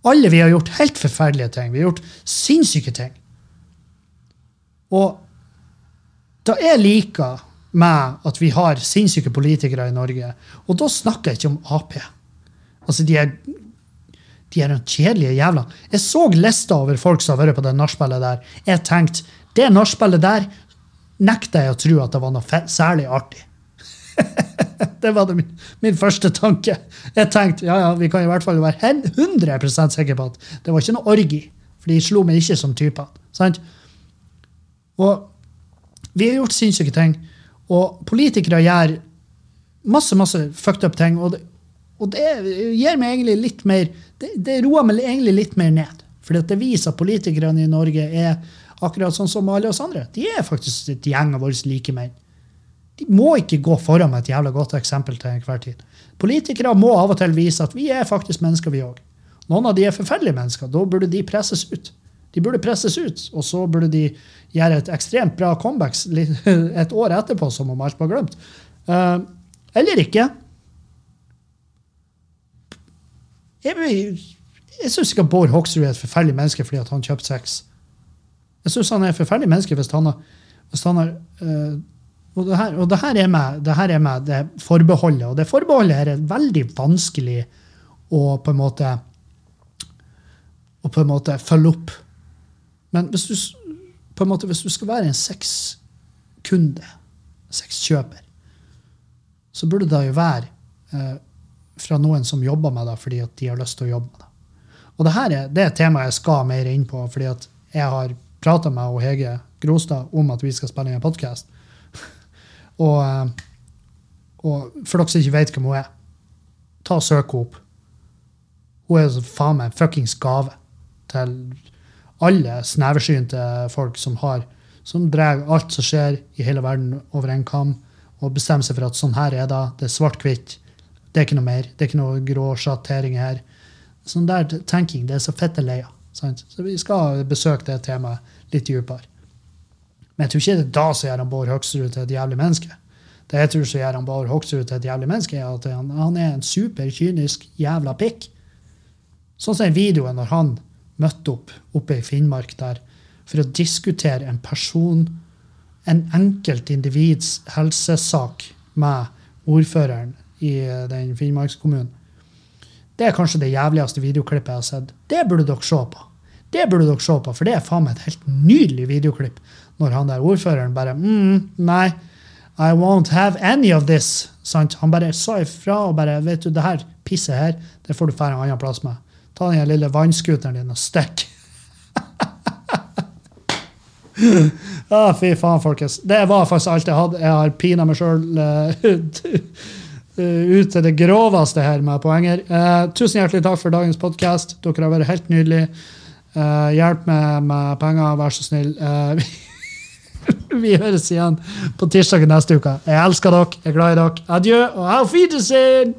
Alle vi har gjort helt forferdelige ting. Vi har gjort sinnssyke ting. Og da jeg liker med at vi har sinnssyke politikere i Norge, og da snakker jeg ikke om Ap. Altså, de er de er noen kjedelige jævla. Jeg så lista over folk som har vært på det nachspielet der. Jeg tenkte det nachspielet der nekter jeg å tro at det var noe særlig artig. [LAUGHS] [LAUGHS] det var det min, min første tanke. Jeg tenkte ja, ja, vi kan i hvert fall være hen- 100 sikre på at det var ikke noe orgi. For de slo meg ikke som typer. Sant? Og vi har gjort sinnssyke ting. Og politikere gjør masse masse fucked up ting. Og det, og det gir meg egentlig litt mer Det, det roer meg egentlig litt mer ned. For det viser at politikerne i Norge er akkurat sånn som alle oss andre. De er faktisk et gjeng av våre likemenn. De må ikke gå foran med et jævla godt eksempel til enhver tid. Politikere må av og til vise at vi er faktisk mennesker, vi òg. Noen av de er forferdelige mennesker. Da burde de presses ut. De burde presses ut, og så burde de gjøre et ekstremt bra comeback [LAUGHS] et år etterpå, som om alt var glemt. Eh, eller ikke. Jeg, jeg syns ikke Bård Hoksrud er et forferdelig menneske fordi han kjøpte sex. Jeg syns han er et forferdelig menneske hvis han har, hvis han har eh, og, det her, og det her er med det, her er med det forbeholdet. Og det forbeholdet her er veldig vanskelig å på en måte å på en måte følge opp. Men hvis du, på en måte, hvis du skal være en sexkunde, sexkjøper, så burde det jo være eh, fra noen som jobber med det fordi at de har lyst til å jobbe med det. Og det her er, det er et tema jeg skal mer inn på, fordi at jeg har prata med Hege Grostad om at vi skal spille inn en podkast. Og, eh, og for dere som ikke vet hvem hun er, ta og søk henne opp. Hun er faen meg en fuckings gave til alle sneversynte folk som har som drar alt som skjer i hele verden, over en kam, og bestemmer seg for at sånn her er det. Det er svart-hvitt. Det er ikke noe mer. Det er ikke noe grå sjattering her. Sånn der tenking, det er så fette leia. Så vi skal besøke det temaet litt dypere. Men jeg tror ikke det er da som gjør han Bård Hoksrud til et jævlig menneske. Det jeg tror som gjør han Bård Hoksrud til et jævlig menneske, er at han, han er en superkynisk jævla pikk. Sånn som den videoen når han møtte opp oppe i Finnmark der for å diskutere en person, en enkelt individs helsesak med ordføreren i den Finnmarkskommunen. Det er kanskje det jævligste videoklippet jeg har sett. Det burde dere se på. Det burde dere se på, for det er faen meg et helt nydelig videoklipp. Når han der ordføreren bare mm, Nei, I won't have any of this. Sant? Han bare sa ifra og bare Vet du, det her pisset her, det får du dra en annen plass med. Ta den lille vannskuteren din og stikk. [LAUGHS] ah, fy faen, folkens. Det var faktisk alt jeg hadde. Jeg har pina meg sjøl [LAUGHS] ut til det groveste her med poenger. Eh, tusen hjertelig takk for dagens podkast. Dere har vært helt nydelige. Eh, hjelp meg med penger, vær så snill. Eh, [LAUGHS] [LAUGHS] vi høres igjen på tirsdag neste uke. Jeg elsker dere, jeg er glad i dere. Adjø og auf Wiedersehen!